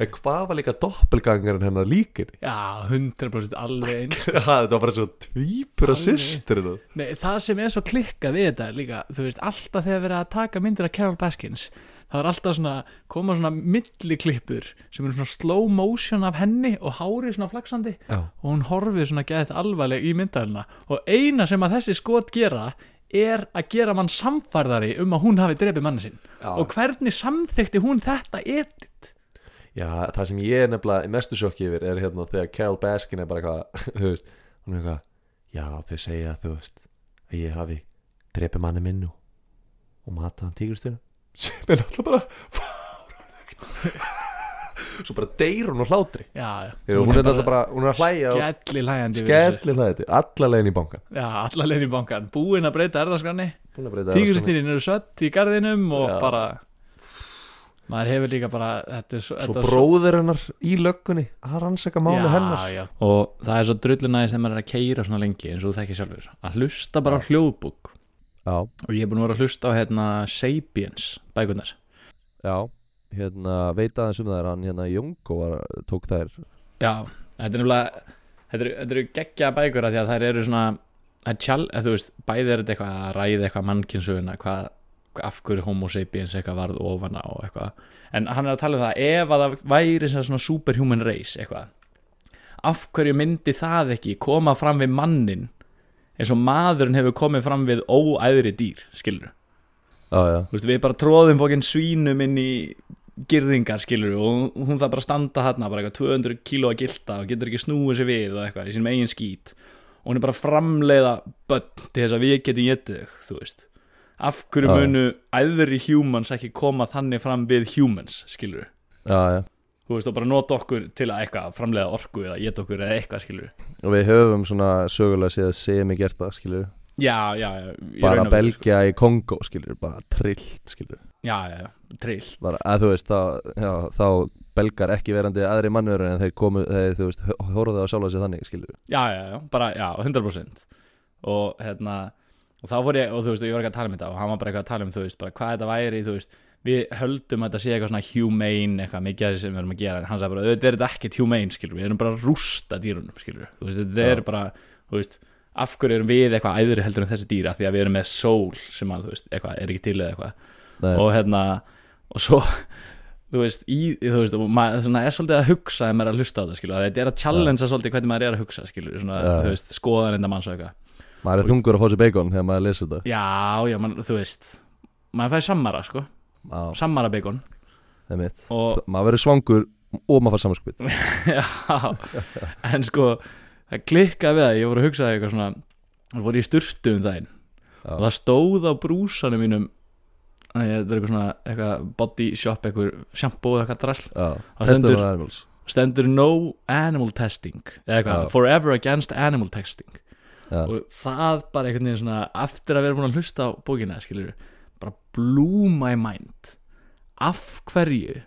En hvað var líka doppelgangarinn hennar líkin? Já, 100% alveg eins. [LAUGHS] Þetta var bara svo tvípura Alveg. systir Nei, það sem er svo klikkað við þetta líka Þú veist, alltaf þegar verið að taka myndir af Carol Baskins Það er alltaf svona, koma svona milliklippur sem eru svona slow motion af henni og hárið svona flaksandi Já, og hún horfið svona gæðið alvarleg í myndalina og eina sem að þessi skot gera er að gera mann samfærðari um að hún hafi drepið manni sinn. Já. og hvernig samþykti hún þetta edit Já, það sem ég er nefnilega mestu sjokki yfir er hérna þegar Carol Baskin er bara eitthvað, [LAUGHS] þú veist, hún er eitthvað, já þau segja, þú veist, að ég hafi drepið manni minn og, og matað hann tígristinu [LAUGHS] sem er alltaf bara fáránlegt Svo bara deyr hún á hlátri. Já, já. Heyrðu, Hún er alltaf bara, hún er að hlæja og Skelli hlæjandi yfir þessu. skellir hlæði alla legin í bankan Já, alla leið í bankan Búin að breyta erðaskranni Tígristýrin eru sött í garðinum og Já. bara maður hefur líka bara þetta svo, Svo bróður hennar í löggunni að rannsaka máli hennar. já. og það er svo drullunæðis þegar maður er að keira svona lengi eins og þú þekkir sjálfur. Að hlusta bara á hljóðbúk og ég er búin að vera að hlusta á hérna Sapiens bækunar já, hérna veit aðeins um er hann hérna Jónko tók þær. Já, þetta er nefnilega þetta eru, þetta eru geggja bækur að því að þær eru svona að tjál, eða þú veist, bæði er þetta eitthvað að ræða eitthvað mannkynsuguna hvað, af hverju homo sapiens eitthvað varð ofana og eitthvað. En hann er að tala um það, ef að það væri svona superhuman race eitthvað af hverju myndi það ekki koma fram við mannin eins og maðurinn hefur komið fram við óæðri dýr, skilur já, Þú veist, við bara tróðum fókin svínum inn í girðingar skilur og hún það bara að standa þarna bara eitthvað 200 kíló að gilda og getur ekki snúið sér við og eitthvað í sínum eigin skít. Og hún er bara að framleiða börn til þess að við getum getið þau, þú veist. Af hverju Já, munu æðri humans ekki koma þannig fram við humans skilur já, já. Þú veist og bara nota okkur til að eitthvað framleiða orku eða geta okkur eða eitthvað skilur Og við höfum svona sögulega séð sem ég gert það, skilur já, já, já Bara veru, sko. Belgia í Kongo, skilur Bara trillt, skilur já, já, já, trill bara, að þú veist, þá, já, þá belgar ekki verandi aðri mannur en þeir komu, þeir, þú veist, hóruðu á sjálfa sig þannig, skilur já, já, já, bara, já, 100% og hérna og þá fór ég, og þú veist, ég var ekki að tala um þetta og hann var bara eitthvað að tala um, þú veist, bara hvað þetta væri þú veist, við höldum að þetta sé eitthvað svona humane, eitthvað mikið af því sem við erum að gera en hann sagði bara, auðvitað er þetta ekkert humane, skilur við erum bara að rústa dýrunum, skilur við þú veist, þetta er bara, þú veist af hverju erum við eitthvað æðri heldur en þessi dýra því að við erum með sól sem að, þú veist, eitthvað er ekki til eða eitthvað. Og hérna og svo þú veist, í, þú veist og maður svona, er svolítið að hugsa ef maður er að hlusta á þetta skilur, þetta er að challengea svolítið hvernig maður er að hugsa skilur, svona, Já. þú veist, skoðan enda manns og eitthvað. Maður er þungur að fá sér bacon þegar maður lesi þetta. Já, já, man, þú veist maður fæði sammara, sko, Já, sammara bacon það og, Maður verður svangur og maður fær samanskupið [LAUGHS] já. En sko, það klikkaði við það ég voru að hugsa eitthvað svona það voru í sturtu um daginn. Já. og það stóð á brúsanum mínum þetta er eitthvað svona eitthvað body shop, eitthvað shampoo eða eitthvað drasl. Já, Það stendur- stendur no animal testing eða eitthvað, Já. forever against animal testing. Já, og það bara einhvern veginn svona eftir að vera búin að hlusta á bókina skilur bara blew my mind. Af hverju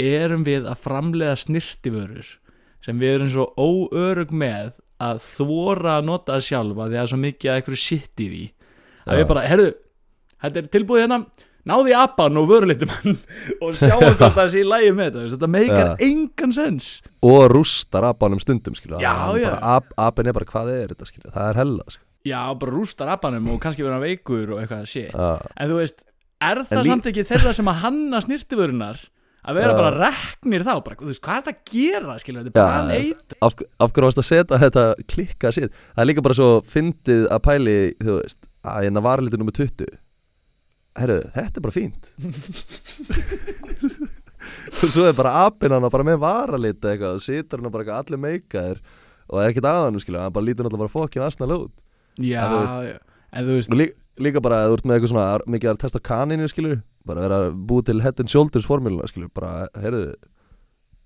erum við að framlega snirtivörur sem við erum svo óörug með að þvora að nota það sjálfa því að það er svo mikið að einhverju shit í því. Að við bara, herru þetta er tilbúið hérna náði apan og vörulitum hann [LAUGHS] og sjá [LAUGHS] hvort það sé í lægi með þetta. Þetta meikar engan sens. Og rústar apanum stundum skilur Já, Hann já. bara, ap, Apin er bara, hvað er þetta skilur Það er hella skilur já, bara rústar apanum og kannski vera veikur og eitthvað shit. En þú veist, er það En samt ekki þeirra sem að hanna snirtivörunar að vera bara reknir þá bara, veist, hvað er þetta að gera, skilur, þetta er bara já. leit af, af hverju varst að setja þetta klikka sér Það er líka bara svo fyndið að pæli Þú veist, að hérna varlítið nummer 20 Herru, þetta er bara fínt. Og [LAUGHS] svo er bara apinn hann bara með varalit eitthvað Situr hann bara allir meikaðir Og er ekkert aðanum skilja Hann bara lítur náttúrulega bara fokkin asnal út. Já, En þú veist- já, en þú veist Og lí, líka bara að þú ert með eitthvað svona Mikið að testa kaninu skilju Bara vera búið til head and shoulders formúluna skilju Bara, herru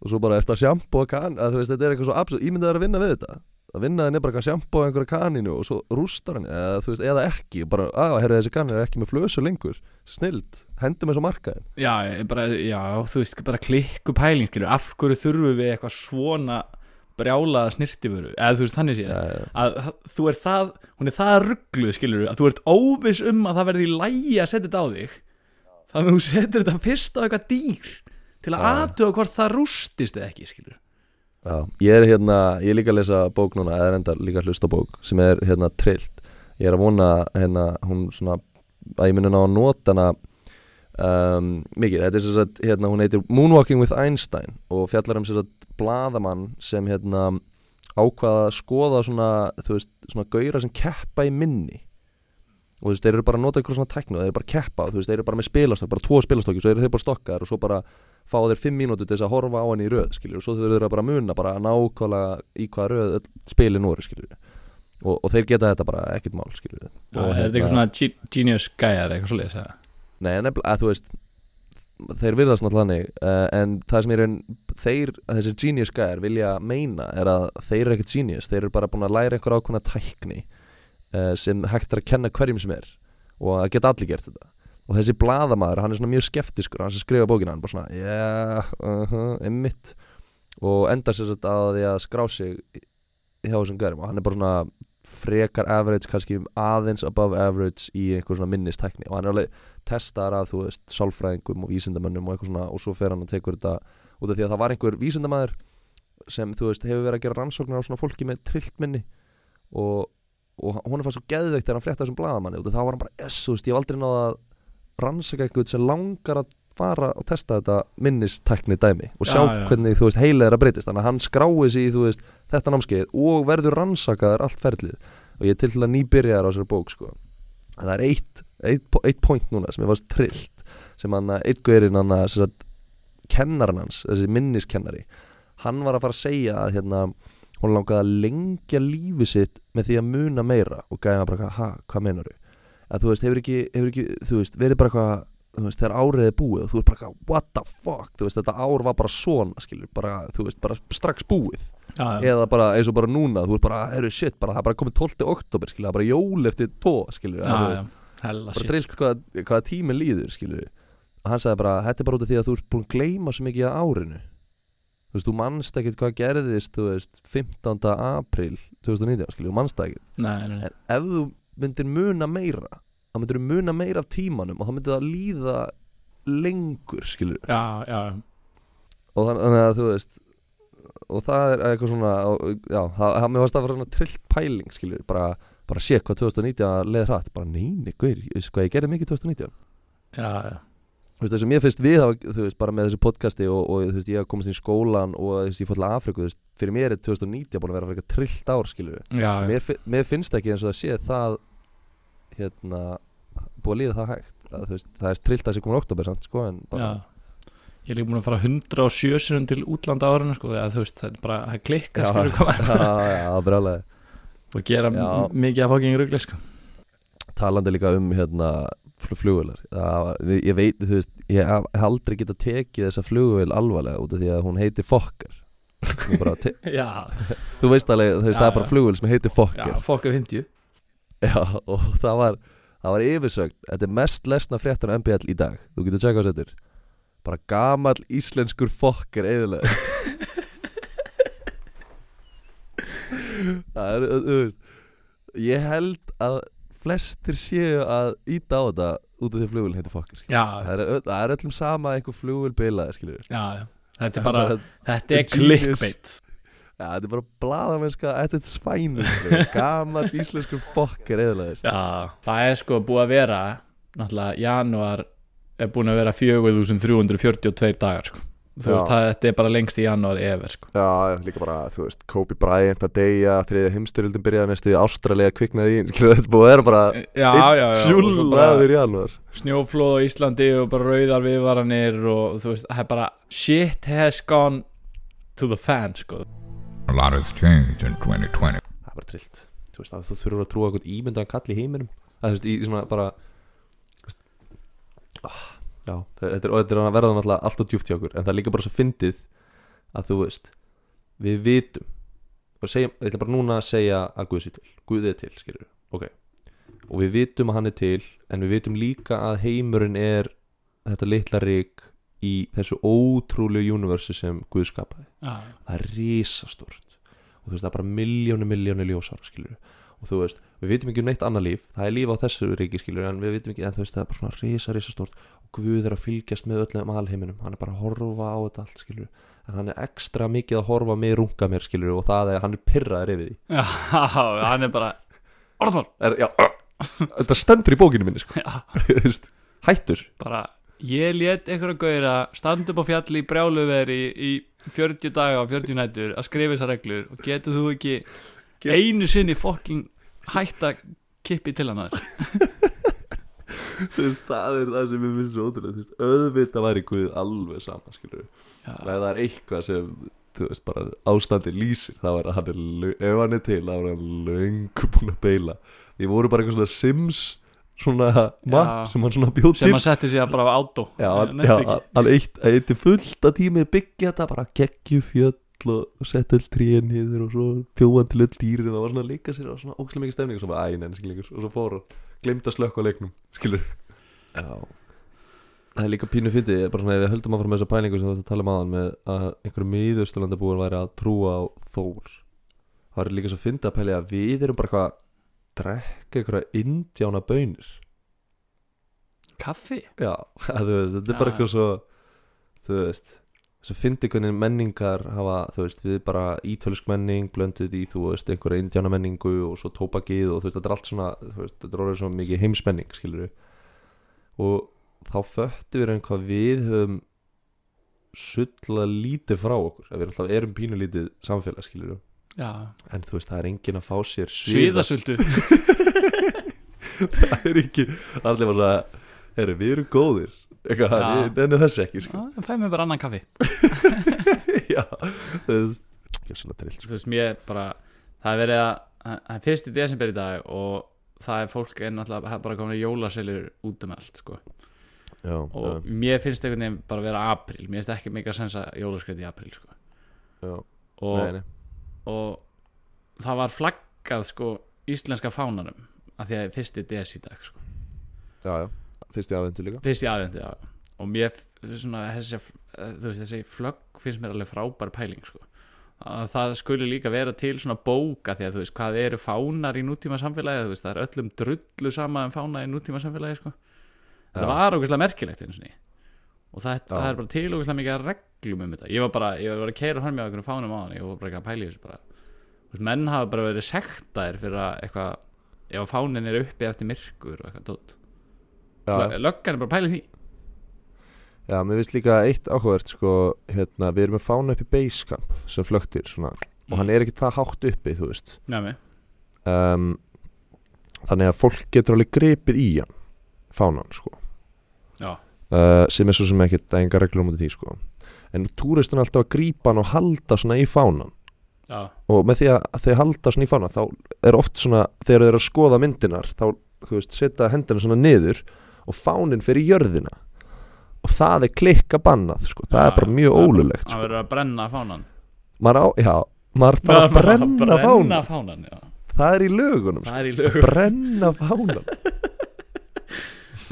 Og svo bara ertu að sjampóa kan að, Þú veist, þetta er eitthvað svo absurd Ímyndið er að vinna við þetta. Að vinna þenni bara að sjampóa einhverja kaninu Og svo rústar hann eða, þú veist, eða ekki Bara, að, herru, þessi kanin er ekki með flösu lengur. Snild, hendum þessu markaðin Já, bara, já, þú veist, bara klikku pæling, skilur, af hverju þurfum við eitthvað svona brjálaða snirtivöru, eða þú veist, þannig já. að þú er það, hún er það ruggluð, skilur, að þú ert óviss um að það verði lægi að setja þetta á þig þannig að þú setur þetta fyrst á eitthvað dýr til að Já. aðtuga hvort það rústist eða ekki, skilur Já, ég er hérna, ég er líka að lesa bók núna, eða enda líka að hlusta bók sem er hérna trillt. Ég er að vona hérna, hún svona, að ég muni ná að nota hana um, mikið. Þetta er sem sagt, hérna, hún heitir Moonwalking with Einstein og fjallar um sem sagt bladamann sem hérna ákvaða að skoða svona, þú veist, svona gauðra sem keppa í minni og þú veist, þeir eru bara að nota einhverjum svona tæknu þeir eru bara að keppa, þú veist, þeir eru bara með spilastokk bara tvo spilastokki, svo eru þeir bara stokkar og svo bara fá þeir fimm mínútur til þess að horfa á henni í röð skilur, og svo þau eru bara að muna bara nákvæmlega í hvaða röð spilin voru skilur og, og þeir geta þetta bara ekkert mál skilur Já, og er þetta eitthvað svona ge- genius gæjar eitthvað svo leiðis Nei, nefnilega, þú veist þeir virðast náttúrulega uh, en það sem er en þeir, þessi genius gæðar vilja meina er að þeir eru ekkert genius, þeir eru bara búin að læra einhver ákveðna tækni sem hægt er að kenna hverjum sem er og að geta allir gert þetta. Og þessi bladamaður, hann er svona mjög skeptiskur hann sem skrifa bókina, hann bara svona yeah, uh -huh, einmitt. Og endar sér sett að því að skrá sig hjá þessum gærum og hann er bara svona frekar average, kannski aðeins above average í einhver svona minnistækni. Og hann er alveg testar að þú veist sálfræðingum og vísindamönnum og eitthvað svona og svo fer hann og tekur þetta út af því að það var einhver vísindamæður sem þú veist hefur verið að gera rannsóknar á svona fólki með trillt minni og, og hún er fannst svo geðveikt þegar hann frétta þessum bladamanni og þá var hann bara veist, ég hef aldrei náða að rannsaka eitthvað sem langar að fara og testa þetta minnistækni dæmi og sjá Já, já. hvernig þú veist heila er að breytist þannig að hann skrái sig í þú veist þetta námskeið og verður rannsakaður allt ferlið. Og ég er til til að nýbyrjaðar á þessari bók sko. En það er eitt, eitt, eitt point núna sem ég varst trillt sem hann eitt guðurinn hann sem sagt, kennarinn hans, þessi minniskennari hann var að fara að segja að hérna hún langaði að lengja lífi sitt með því að muna meira. Og gæði hann bara, ha, hvað meinar að þú veist, hefur ekki, hefur ekki þú veist, verið bara eitthvað þú veist, þegar árið er búið og þú veist bara eitthvað, what the fuck? Þú veist, þetta ár var bara svona, skilur bara, þú veist, bara strax búið. Já, já, eða bara eins og bara núna, þú veist bara, herru, shit bara, það bara komið 12. oktober, skilur, það er bara jól eftir tvo, skilur, já, já. hella bara drillt hvað, hvað tíminn líður skilur og hann sagði bara, þetta er bara út af því að þú ert búin að gleyma svo mikið af árinu þú veist, þú manst ekkert hvað gerðist þú veist, 15. apríl 2019, skilur, þú manst það ekkert. En ef þú myndir muna meira þá myndir þú muna meira af tímanum og þá myndir það líða lengur, skilur já, já, og þann- þannig að þú veist og það er eitthvað svona já, það, það mér varst að vera svona trillt pæling skilur, bara, bara sé hvað 2019 leið hratt, bara neini, guður, ég veist hvað ég gerði mikið 2019 já, já. Þú veist, þess að mér finnst við hafa, þú veist, bara með þessu podcasti og, og þú veist, ég hafa komast inn í skólan og þú veist, ég fór til Afriku, þú veist, fyrir mér er 2019 búin að vera fyrir trillt ár, skilur já, já. mér, mér finnst ekki eins og það sé það hérna, búið að líða það hægt að, þú veist, það er trillt að þessi komin oktober samt, sko, en bara, Já. Ég er líka búin að fara 107 sinum til útlanda árinu sko, eða þú veist, það er bara það klikka skilur hvað [LAUGHS] já, já, já, brjálega og gera Já. m- mikið af fóking rugli sko. talandi líka um hérna flugular ég veit, þú veist, ég hef aldrei getað tekið þessa flugvél alvarlega út af því að hún heiti Fokker. [LAUGHS] Þú veist alveg, þú veist, það er bara já. flugvél sem heitir já, Fokker fokka 50 Já, og það var það var yfirsögn, þetta er mest lesna fréttan á MBL í dag, þú getur tjekka á settur bara gamall íslenskur fokker eðilega [LAUGHS] það er, þú veist ég held að flestir séu að íta á þetta út af því að flugvélin heitir. Já, það er, það er öllum sama einhver flugvél bilaði já, já. Þetta er bara, þetta er clickbait. Ja, þetta er bara bladamennska þetta er svænur, [LAUGHS] gamall íslenskur fokker eðilega Já, það er sko búið að vera náttúrulega, janúar er búin að vera 4342 dagar sko. Þú veist, það, þetta er bara lengst í janúar efer sko. Já, líka bara, þú veist, Kobe Bryant að deyja, þriðja heimstyrjöldin byrjaði næstu í Ástralega kviknaði í, skilur þetta búið að vera bara sjúlaður í janúar Snjóflóð á Íslandi og bara rauðar viðvaranir og þú veist, það er bara shit has gone to the fan sko. A lot has changed in 2020. Það er bara trillt, þú veist, að þú þurfur að trúa eitthvað ímyndaðan kall í heiminum að þú veist, í svona bara þú veist, ah, Já, þetta er, og þetta er að verða náttúrulega allt og djúft hjá okkur en það er líka bara svo fyndið að þú veist, við vitum og segjum, ég ætla bara núna að segja að Guð sé til, Guð er til, skilur ok, og við vitum að hann er til en við vitum líka að heimurinn er þetta litla rík í þessu ótrúlegu universi sem Guð skapaði. Já, það er risastórt. Og þú veist það er bara miljónu miljónu ljósar skilur og þú veist við vitum ekki um neitt annað líf. Það er líf á þessu ríki skilur en við vitum ekki en þú veist það er bara svona risa risastórt. og Guð er að fylgjast með öllum alheiminum. Hann er bara að horfa á þetta allt skilur en hann er ekstra mikið að horfa mig runga mér skilur og það er hann er pyrraður yfir því. Já [LAUGHS] hann er bara Orðan, já, þetta stendur í bókinu minni sko. [LAUGHS] hættur. Bara ég let einhverja gauðra standa upp á fjalli í brjáluveri í, í 40 daga og 40 nætur að skrifa þessar reglur og getur þú ekki einu sinni fokking hætt að kippi til hann aðeins [LAUGHS] veist, það er það sem ég finnst svo ótrúlega auðvitað væri Guð alveg sama skilur og ef það er eitthvað sem þú veist bara ástandi lýsir þá er að hann er ef hann er til þá er hann löngu búin að beila því voru bara eitthvað svona Sims svona mapp sem hann svona bjóð til. sem að setti sig að bara á átó hann, Nennti já, ekki. hann eitt, eitt fullt að tími byggja þetta bara geggju fjöll og setja öll tríin niður og svo bjóða til öll dýrin og það var svona leika sér og svona ógæslega mikið stemning og svo bara æ, neina, skilur og svo fór hann, glemt að slökka á leiknum skilur já. Það er líka pínu fyndið, bara svona ef við höldum áfram með þessa pælingu sem þú ert að tala um aðan með að einhverju miðausturlandabúar væri að trúa á Þór. Það er líka svo fyndið að pæli að við erum bara eitthvað að drekka einhverja indjána bönir kaffi? Já, að [LAUGHS] þú veist, þetta er bara Já. eitthvað svo Þú veist Svo fyndi hvernig menningar hafa Þú veist, við bara ítölsk menning Blönduð í, þú veist, einhverja indjána menningu Og svo tópakið og þú veist, þetta er allt svona Þú veist, þetta er orðið svo mikið heimsmenning, skilur Og þá föttu við einhvað við höfum sulla lítið frá okkur að við alltaf erum pínulítið samfélag skilur já, en þú veist það er engin að fá sér sviðas sviðasöldu [LAUGHS] það er ekki allir bara herri við erum góðir eitthvað, Já. nennum þessi ekki sko. það fæði mig bara annan kaffi [LAUGHS] já veist ekki svona trillt þú veist, mér bara það er verið að, það er fyrst í desember í dag og það er fólk en það er bara komin jólaselir út um allt sko. já, og já, mér finnst einhvern veginn bara að vera april mér finnst ekki mikið að sensa jólaskreiti í april sko. já, og, nei, nei. og það var flaggað sko, íslenska fánanum af því að það er fyrsti des í dag sko. já, já, fyrst í aðvendu líka. Fyrst í aðvendu, já. Og mér, svona, þessi, veist, þessi flögg finnst mér alveg frábær pæling sko. að það skuli líka vera til svona bóka því að þú veist, hvað eru fánar í nútíma samfélagi, veist, það er öllum drullu sama um fána í nútíma samfélagi sko. það var ógeðslega merkilegt og það, það er bara til ógeðslega mikið að reglum um þetta. Ég var bara, ég var að keira fram með okkur fánum á hann ég var bara ekki að pæla í þessu bara. Veist, menn hafa bara verið sektaðir fyrir að eitthvað, ef fánin er uppi eftir myrkur og eitthvað tótt löggan er bara að í því. Já, mér finnst líka eitt áhugavert sko, hérna, við erum með fána upp í basecamp sem flögtir svona og Mm. hann er ekki það hátt uppi, þú veist. Nefni, um, þannig að fólk getur alveg gripið í hann fánan sko. Já, uh, sem er svo sem ekkert enga reglur um því sko. En túristin er alltaf að grípa hann og halda svona í fánan. Já, og með því að þeir halda svona í fánan þá er oft svona þegar þeir eru að skoða myndinar þá þú veist, setja hendina svona niður og fánin fyrir jörðina. Og það er klikka bannað sko. það Já, er bara mjög það er ólulegt Það sko. verður að brenna fánan. Maður á, já, maður þarf að brenna brenna fánan fánan það er í lögunum sko. Það er í lögum brenna fánan [LAUGHS]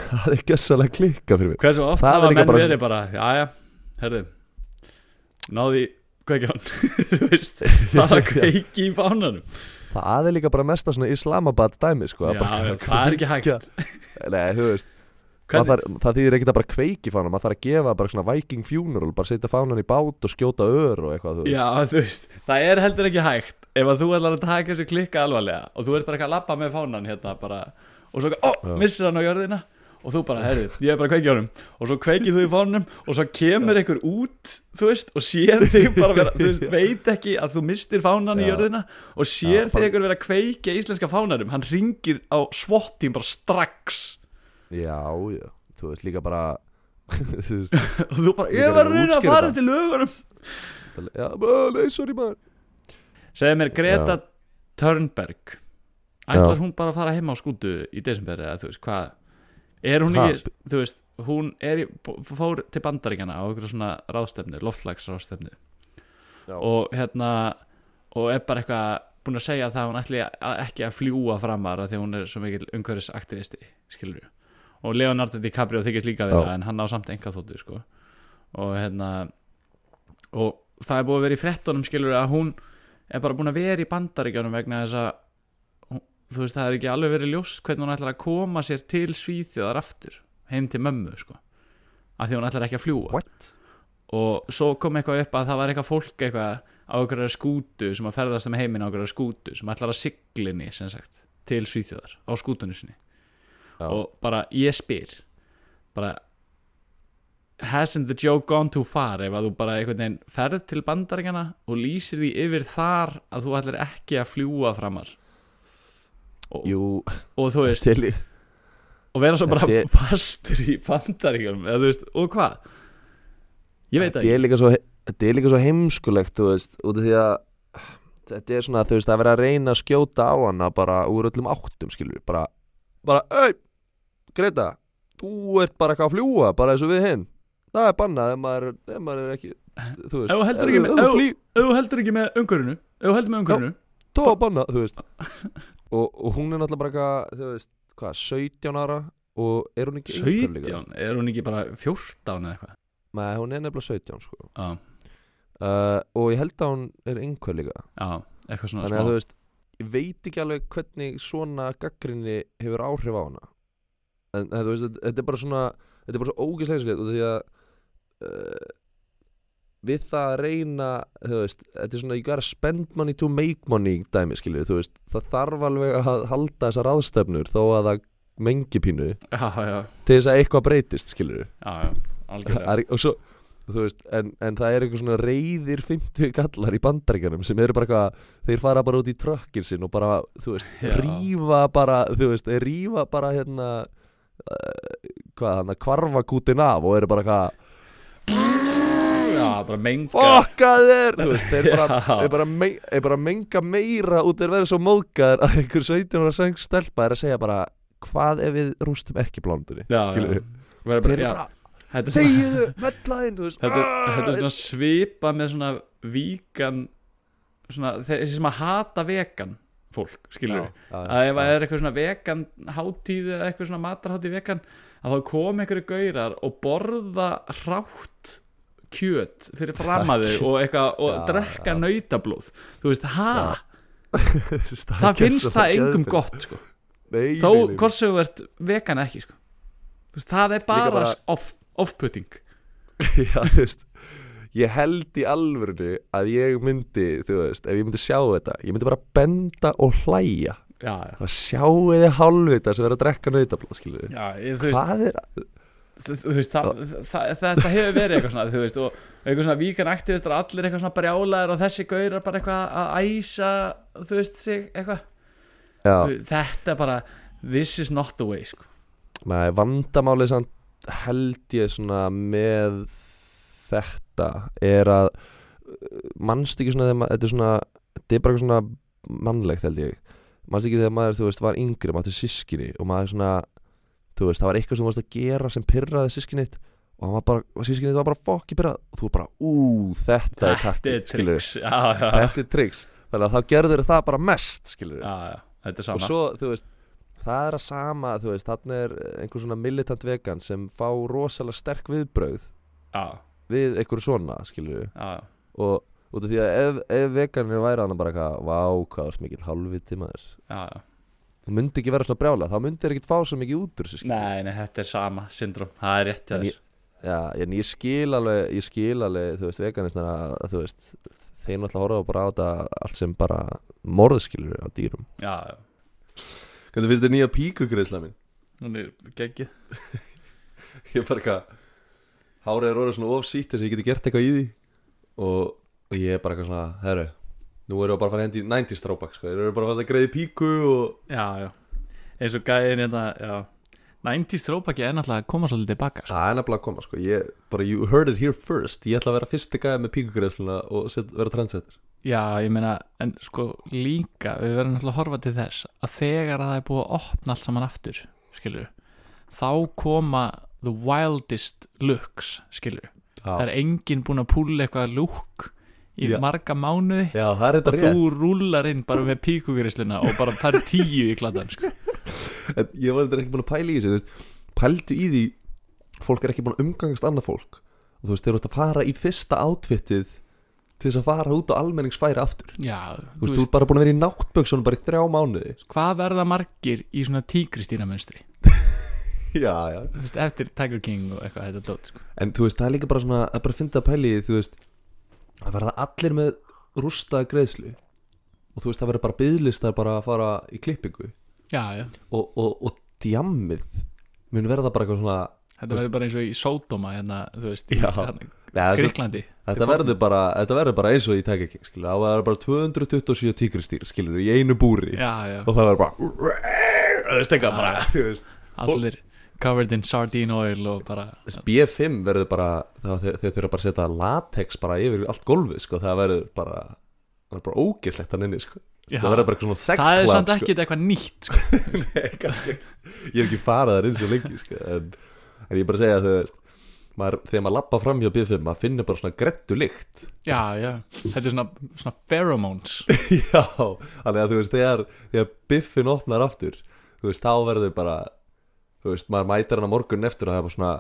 það er gessalega klikka fyrir mig Hversu oft Það er hafa menn verið bara Jæja, herðu Náði [LAUGHS] Þú veist, [LAUGHS] bara kveiki í fánanum. Það er líka bara mesta svona Islamabad dæmi sko, að já, það er ekki hægt. Nei, þú veist Þarf, það þýðir ekkert að bara kveiki fánan maður þarf að gefa bara svona viking funeral bara setja fánan í bát og skjóta ör og eitthvað þú. Já, þú veist, það er heldur ekki hægt Ef að þú ætlar að taka þessu klikka alvarlega Og þú ert bara ekki að labba með fánan hérna bara Og svo, ó, Já. missir hann á jörðina Og þú bara, herðu, ég er bara að kveikja honum Og svo kveikið þú í fánunum Og svo kemur einhver út, þú veist Og sér þig bara vera, þú veist, [LAUGHS] veit ekki Að þú mistir fánan í jörðina Og sér þig einhver vera að kveikja íslenska fánanum Hann ringir á svottin bara strax já, já, þú veist líka bara [LAUGHS] þú veist Og þú bara, Ég var að að reyna að fara til lögunum. Já, bara, nei, sorry maður. Segðu mér Greta Já. Thunberg Ætlar hún bara að fara heima á skútu í desember eða þú veist hvað? Er hún ekki, þú veist, hún er í, fór til bandaríkjana á einhverju svona ráðstefnu, loftlagsráðstefnu Já. og hérna og er bara eitthvað búin að segja það að hún ætli að, ekki að fljúa framar af því að hún er svo mikil umhverfisaktivisti skilur við og Leonardo DiCaprio þykist líka vera Já. en hann á samt enga þóttu sko og hérna og það er búið að vera í frettunum skilur við að hún er bara búin að vera í bandaríkjunum vegna þess að þú veist það er ekki alveg verið ljóst hvernig hún ætlar að koma sér til Svíþjóðar aftur heim til mömmu sko af því hún ætlar ekki að fljúa what? og svo kom eitthvað upp að það var eitthvað fólk eitthvað á einhverjar skútu sem að ferðast um heiminn á einhverjar skútu sem ætlar að siglinni sem sagt til Svíþjóðar á skútunni sinni Já. og bara ég spyr bara hasn't the joke gone too far? Ef að þú bara einhvern veginn ferð til bandaríkjana og lýsir því yfir þar að þú ætlar ekki að fljúa framar. Og, jú, og þú veist til og vera svo bara er- pastur í bandaríkjum eða veist, og hvað? Ég veit ekki. þetta er líka svo heimskulegt þú veist, út af því að þetta er svona, þú veist, að vera að reyna að skjóta á hana bara úr öllum áttum skilur bara, bara, ei Greta, þú ert bara eitthvað að fljúa bara eins og við hinn það er bannað ef maður, ef maður er ekki þú veist, Ef þú heldur ekki með- þú þú umhverfinu ef þú heldur með umhverfinu. þá er bannað, þú veist. [LAUGHS] Og, og hún er náttúrulega bara eitthvað þú veist, hvað, 17 ára? Og er hún ekki einhver líka? 17, er hún ekki bara 14 eða eitthvað? Nei, hún er nefnilega 17 sko. Já, uh, og ég held að hún er einhver líka. Já, eitthvað svona þannig að þú smá veist ég veit ekki alveg hvernig svona gaggrinni hefur áhrif á hana en, þú veist, þetta- er bara svona þetta er bara svo ógeðslega og því að uh, við það að reyna þú veist, þetta er svona you gotta spend money to make money dæmi skilju, þú veist, það þarf alveg að halda þessar aðstefnur þó að það mengi pínu já, já, til þess að eitthvað breytist skilur já, já, algjörlega. Og svo þú veist, en, en það er einhver svona reyðir 50 gallar í bandaríkjanum sem eru bara eitthvað, þeir fara bara út í trökkir sinn og bara, þú veist, Já. rífa bara, þú veist, rífa bara hérna hvað, hann að kvarfa kútin af og eru bara eitthvað já, bara menga. Fokka þér, þú veist, þeir bara, [LAUGHS] þeir bara, me, þeir bara menga meira út þeir verið svo móðgæður að einhver 17 ára sæng stelpa er að segja bara hvað ef við rústum ekki blóndunni já, skilur já, þeir bara, eru bara, svona þegiðu, mellaðinn, þetta, er- "Ah!" þetta er svona svipa með svona víkan svona, þessi sem að hata vegan fólk, skilur við að ef það er eitthvað svona vegan hátíð eða eitthvað svona matarhátíð vegan að þá kom einhverju gaurar og borða hrátt kjöt fyrir fram að þau og, eitthvað, og drekka já. nautablóð þú veist, ha, [LAUGHS] það finnst það engum gott sko. Nei, þó hvort sem þú ert vegan ekki sko. Veist, það er bara, bara- off, off-putting. [LAUGHS] Já, þú veist Ég held í alvörinu að ég myndi, þú veist, ef ég myndi sjá þetta Ég myndi bara benda og hlæja. Já, já, Það sjáu þið hálfvita sem er að drekka þú veist Hvað er, þú, þú veist, það, það, þetta hefur verið eitthvað svona þú veist, og eitthvað svona víkan aktivistar allir eitthvað svona brjálæðir og þessi gaurar bara eitthvað að æsa þú veist sig eitthvað. Já, þetta er bara, this is not the way sko. nei, vandamálið samt held ég svona með þetta er að mannst ekki svona þegar þetta er svona þetta er bara eitthvað svona mannlegt held ég. Mannst ekki þegar maður, þú veist, var yngri maður til sískinni og maður svona þú veist, það var eitthvað sem þú varst að gera sem pyrraði sískinnitt og og sískinnitt var bara fokki pyrrað og þú bara, ú, þetta er þetta já, þetta er triks þannig að þá gerður það bara mest já, já, þetta og svo, þú veist það er að sama, þú veist, þarna er einhver svona militant vegan sem fá rosalega sterk viðbrögð já, við einhverju svona, skilur við já, já. og út af því að ef, ef veganir væri hann bara eitthvað, vá, hvað er mikill halvviti maður já, já. það myndi ekki vera svona brjála, þá myndi þér ekkit fá svo mikið út úr þessu, skilur nei, nei, þetta er sama syndrom það er rétt hjá En þér Já, en ég skil alveg, ég skil alveg, þú veist, veganistar að, þú veist, þeir náttúrulega horfa bara á þetta allt sem bara morðskilur á dýrum. já, já, Hvernig finnst þér nýja píkugreisla mín? hún er geggið [LAUGHS] Ég er bara eitthvað, hárið er orðið svona ofsýtt þess að ég geti gert eitthvað í því. Og, og ég er bara eitthvað svona, herru, nú erum við bara að fara hendi í 90s throwback, sko, þeir eru bara að fara að greiði píku og já, já, eins og gæðin hérna, já. 90s throwbacki er náttúrulega að koma svolítið tilbaka sko. það er nefnilega að koma, sko, ég, bara you heard it here first, ég ætla að vera fyrsti gæði með píkugreisluna og set, vera trendsetter. Já, ég meina, en sko líka, við verðum náttúrulega að horfa til þess að þegar að það er búið að opna allt saman aftur, skilur þá koma the wildest looks, skilur það er enginn búin að púla eitthvað lúk í Já. marga mánuði Já, það er og þú rúlar inn bara með píkugrisluna og bara fær tíu í klatan, sko. [LAUGHS] Ég var þetta ekki búin að pæla í þessu þú Pældu í því Fólk er ekki búin að umgangast annað fólk. Og þú veist, þeir eru að fara í fyrsta átfittið Til þess að fara út á almenningsfæri aftur. Þú Já, veist, þú þú veist, bara búin að vera í náttböksunum bara í þrjá mánuði. Hvað verða margir í svona tígristína mönstri, [LAUGHS] [LAUGHS] Já, já. Veist, eftir Tiger King og eitthvað þetta dót, sko. En þú veist, það er líka bara svona að bara finna að pæla í Þú veist, að verða allir með rústaða greiðslu Og þú veist, það verður bara byðlistar bara að fara í klippingu. Já, já, Og, og, og djammið Mun verða bara eitthvað svona þetta verður bara eins og í Sódóma hérna, þú veist, í Já. hérna, Nei, Gríklandi Þetta verður bara, þetta verður bara eins og í Tiger King skilur, það verður bara 227 tígristýr skilur, í einu búri. Já, já, og það verður bara þú veist eitthvað bara þú veist. allir covered in sardine oil og bara B5 verður bara þeir, þurfa bara að setja latex bara yfir allt gólfið sko, það verður bara það verður bara ógeslegt hann inni sko. Það verður bara eitthvað svona sex það er club samt sko. ekkit eitthvað nýtt sko. [LAUGHS] Nei, kannski ég er ekki farað þar inn svo lengi sko, en, en ég er bara að segja að veist maður, þegar maður lappa fram hjá B5 maður finnur bara svona grettu lykt já, já, þetta er svona, svona pheromones [LAUGHS] Já, þannig að þú veist þegar, þegar biffin opnar aftur þú veist, þá verður bara þú veist, maður mætir hann á morgun eftir og það er bara svona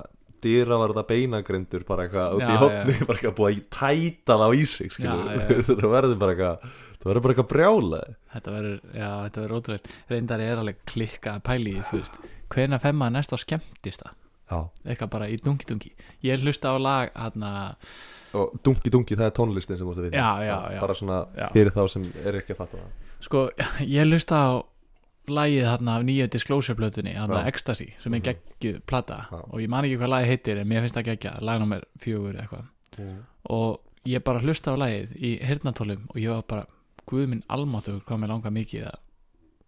dýravarða beinagrindur bara eitthvað út í Já, hotni [LAUGHS] bara eitthvað búið að tæta það á í sig skilur, [LAUGHS] það verður bara eitthvað það verður bara eitthvað brjála þetta verður, já, þetta verður ótrúlega reyndar er alveg klikka að pæli í þú veist, hvena fem maður næst á skemmtist það Já, eitthvað bara í dungi dungi ég hlusta á lag hérna og dungi dungi það er tónlistin sem þú ert að já. bara svona Já. fyrir þá sem er ekki að fatta það. Sko, [LAUGHS] ég hlusta á lagið þarna af nýju Disclosure plötunni, þarna Já. Ecstasy sem er Mhm. geggjuð plata. Já. og ég man ekki hvað lagið heitir en mér finnst það geggja, lagnúmer fjögur eitthvað. Og ég bara hlusta á lagið í hirnatólum og ég var bara guð minn almáttugur hvað mér langar mikið að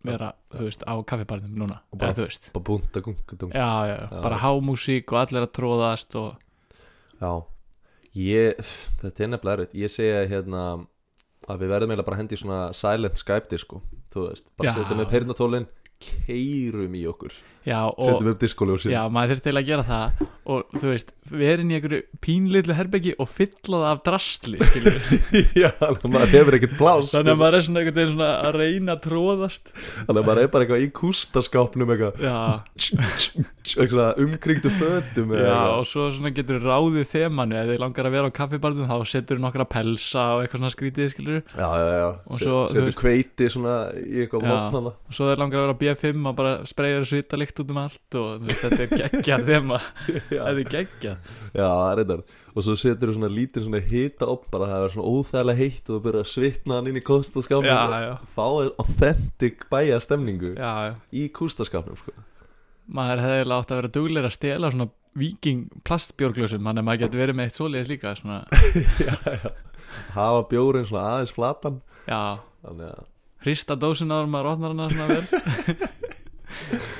vera, þú veist, á kaffibarnum núna, Og bara- eða bara já, Já. bara hámúsík og allir að tróðast og Já, ég, þetta er nefnilega erfitt. Ég segja hérna að við verðum eiginlega bara hendi svona silent Skype disco Þú veist, bara setjum upp heyrnatólin Keirum í okkur. Setjum upp diskoljósin Já, maður þurfti til að gera það og þú veist, við erum í einhverju pínlitlu herbeggi og fylla það af drastli [LAUGHS] Já, þannig að maður hefur ekkert pláss þannig að maður er svona einhvern veginn svona að reyna að tróðast Þannig að maður er bara eitthvað í kústaskápnum eitthvað. Umkringdu fötum já eitthvað. og svo svona getur ráðið þemanu. Ef þið langar að vera á kaffibarnum þá setur nokkra pelsa og eitthvað svona skrítið skilur Já, já, já, svo, setur veist- kveiti svona í eitthvað mótnana. Og svo þeir langar að vera á B5 og bara spreyður [LAUGHS] þetta er geggjað þema Já, er það er þetta Og svo setur þú svona lítið svona hita upp bara það er svona óþægilega heitt og þú byrjar að svitna hann inn í já, Þá er authentic bæja stemningu já, já. í kústaskápnum sko. maður hefði eiginlega átt að vera duglegur að stela svona viking plastbjörglösum þannig að maður getur verið með eitt svoleiðis líka svona, [LAUGHS] já, já. Hafa bjórin svona aðeins flatan. Já, Þannig að hrista dósin áður maður opnar hana svona vel [LAUGHS]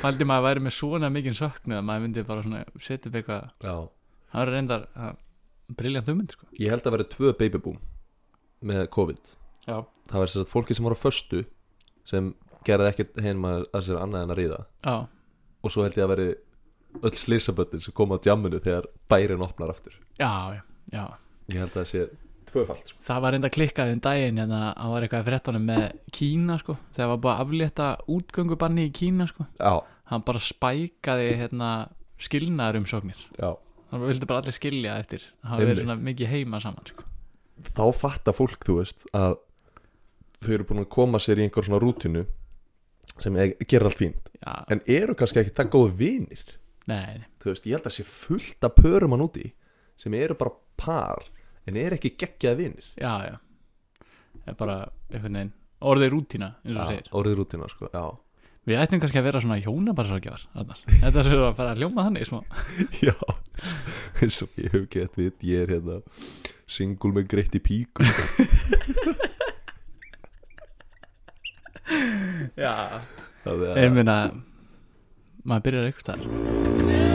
Faldi maður væri með svona mikinn söknu að maður myndi bara svona setja upp eitthvað. Já. Það er reyndar briljant hugmynd sko. Ég held að vera tvö babyboom með COVID. Já, Það var að fólki sem voru á föstu sem gerði ekkert heim að, að sér annað en að ríða. Já, og svo held ég að veri öll slísaböttin sem koma á djamminu þegar bærin opnar aftur. Já, já. Ég held að það sé tvöfalt sko. Það var reynda klikkað um daginn hérna að það var eitthvað í fréttunum með Kína sko. Þegar var bara að aflétta útgöngubanni í Kína sko. Já, hann bara spækaði hérna skilnaður umsóknir já. Hann vildi bara allir skilja eftir hann verið svona mikið heima saman sko. Þá fattar fólk, þú veist, að þau eru búin að koma sér í einhver svona rútinu sem er, gerir allt fínt. Já, en eru kannski ekki það góð vinir? Nei, þú veist, ég held að sé fullt af pörum hann úti sem eru bara par en eru ekki geggjaði vinir. Já, já. Það er bara einhvern veginn orðið rútína eins og þú segir. orðið rútina, sko, já. Við ættum kannski að vera svona hjónabarsargjafar þetta er svo að fara að hljóma þannig smá. [LAUGHS] Já, eins og ég hef gett við ég er hérna singul með greitt í píku. Já, ég meina maður byrjar eitthvað staðar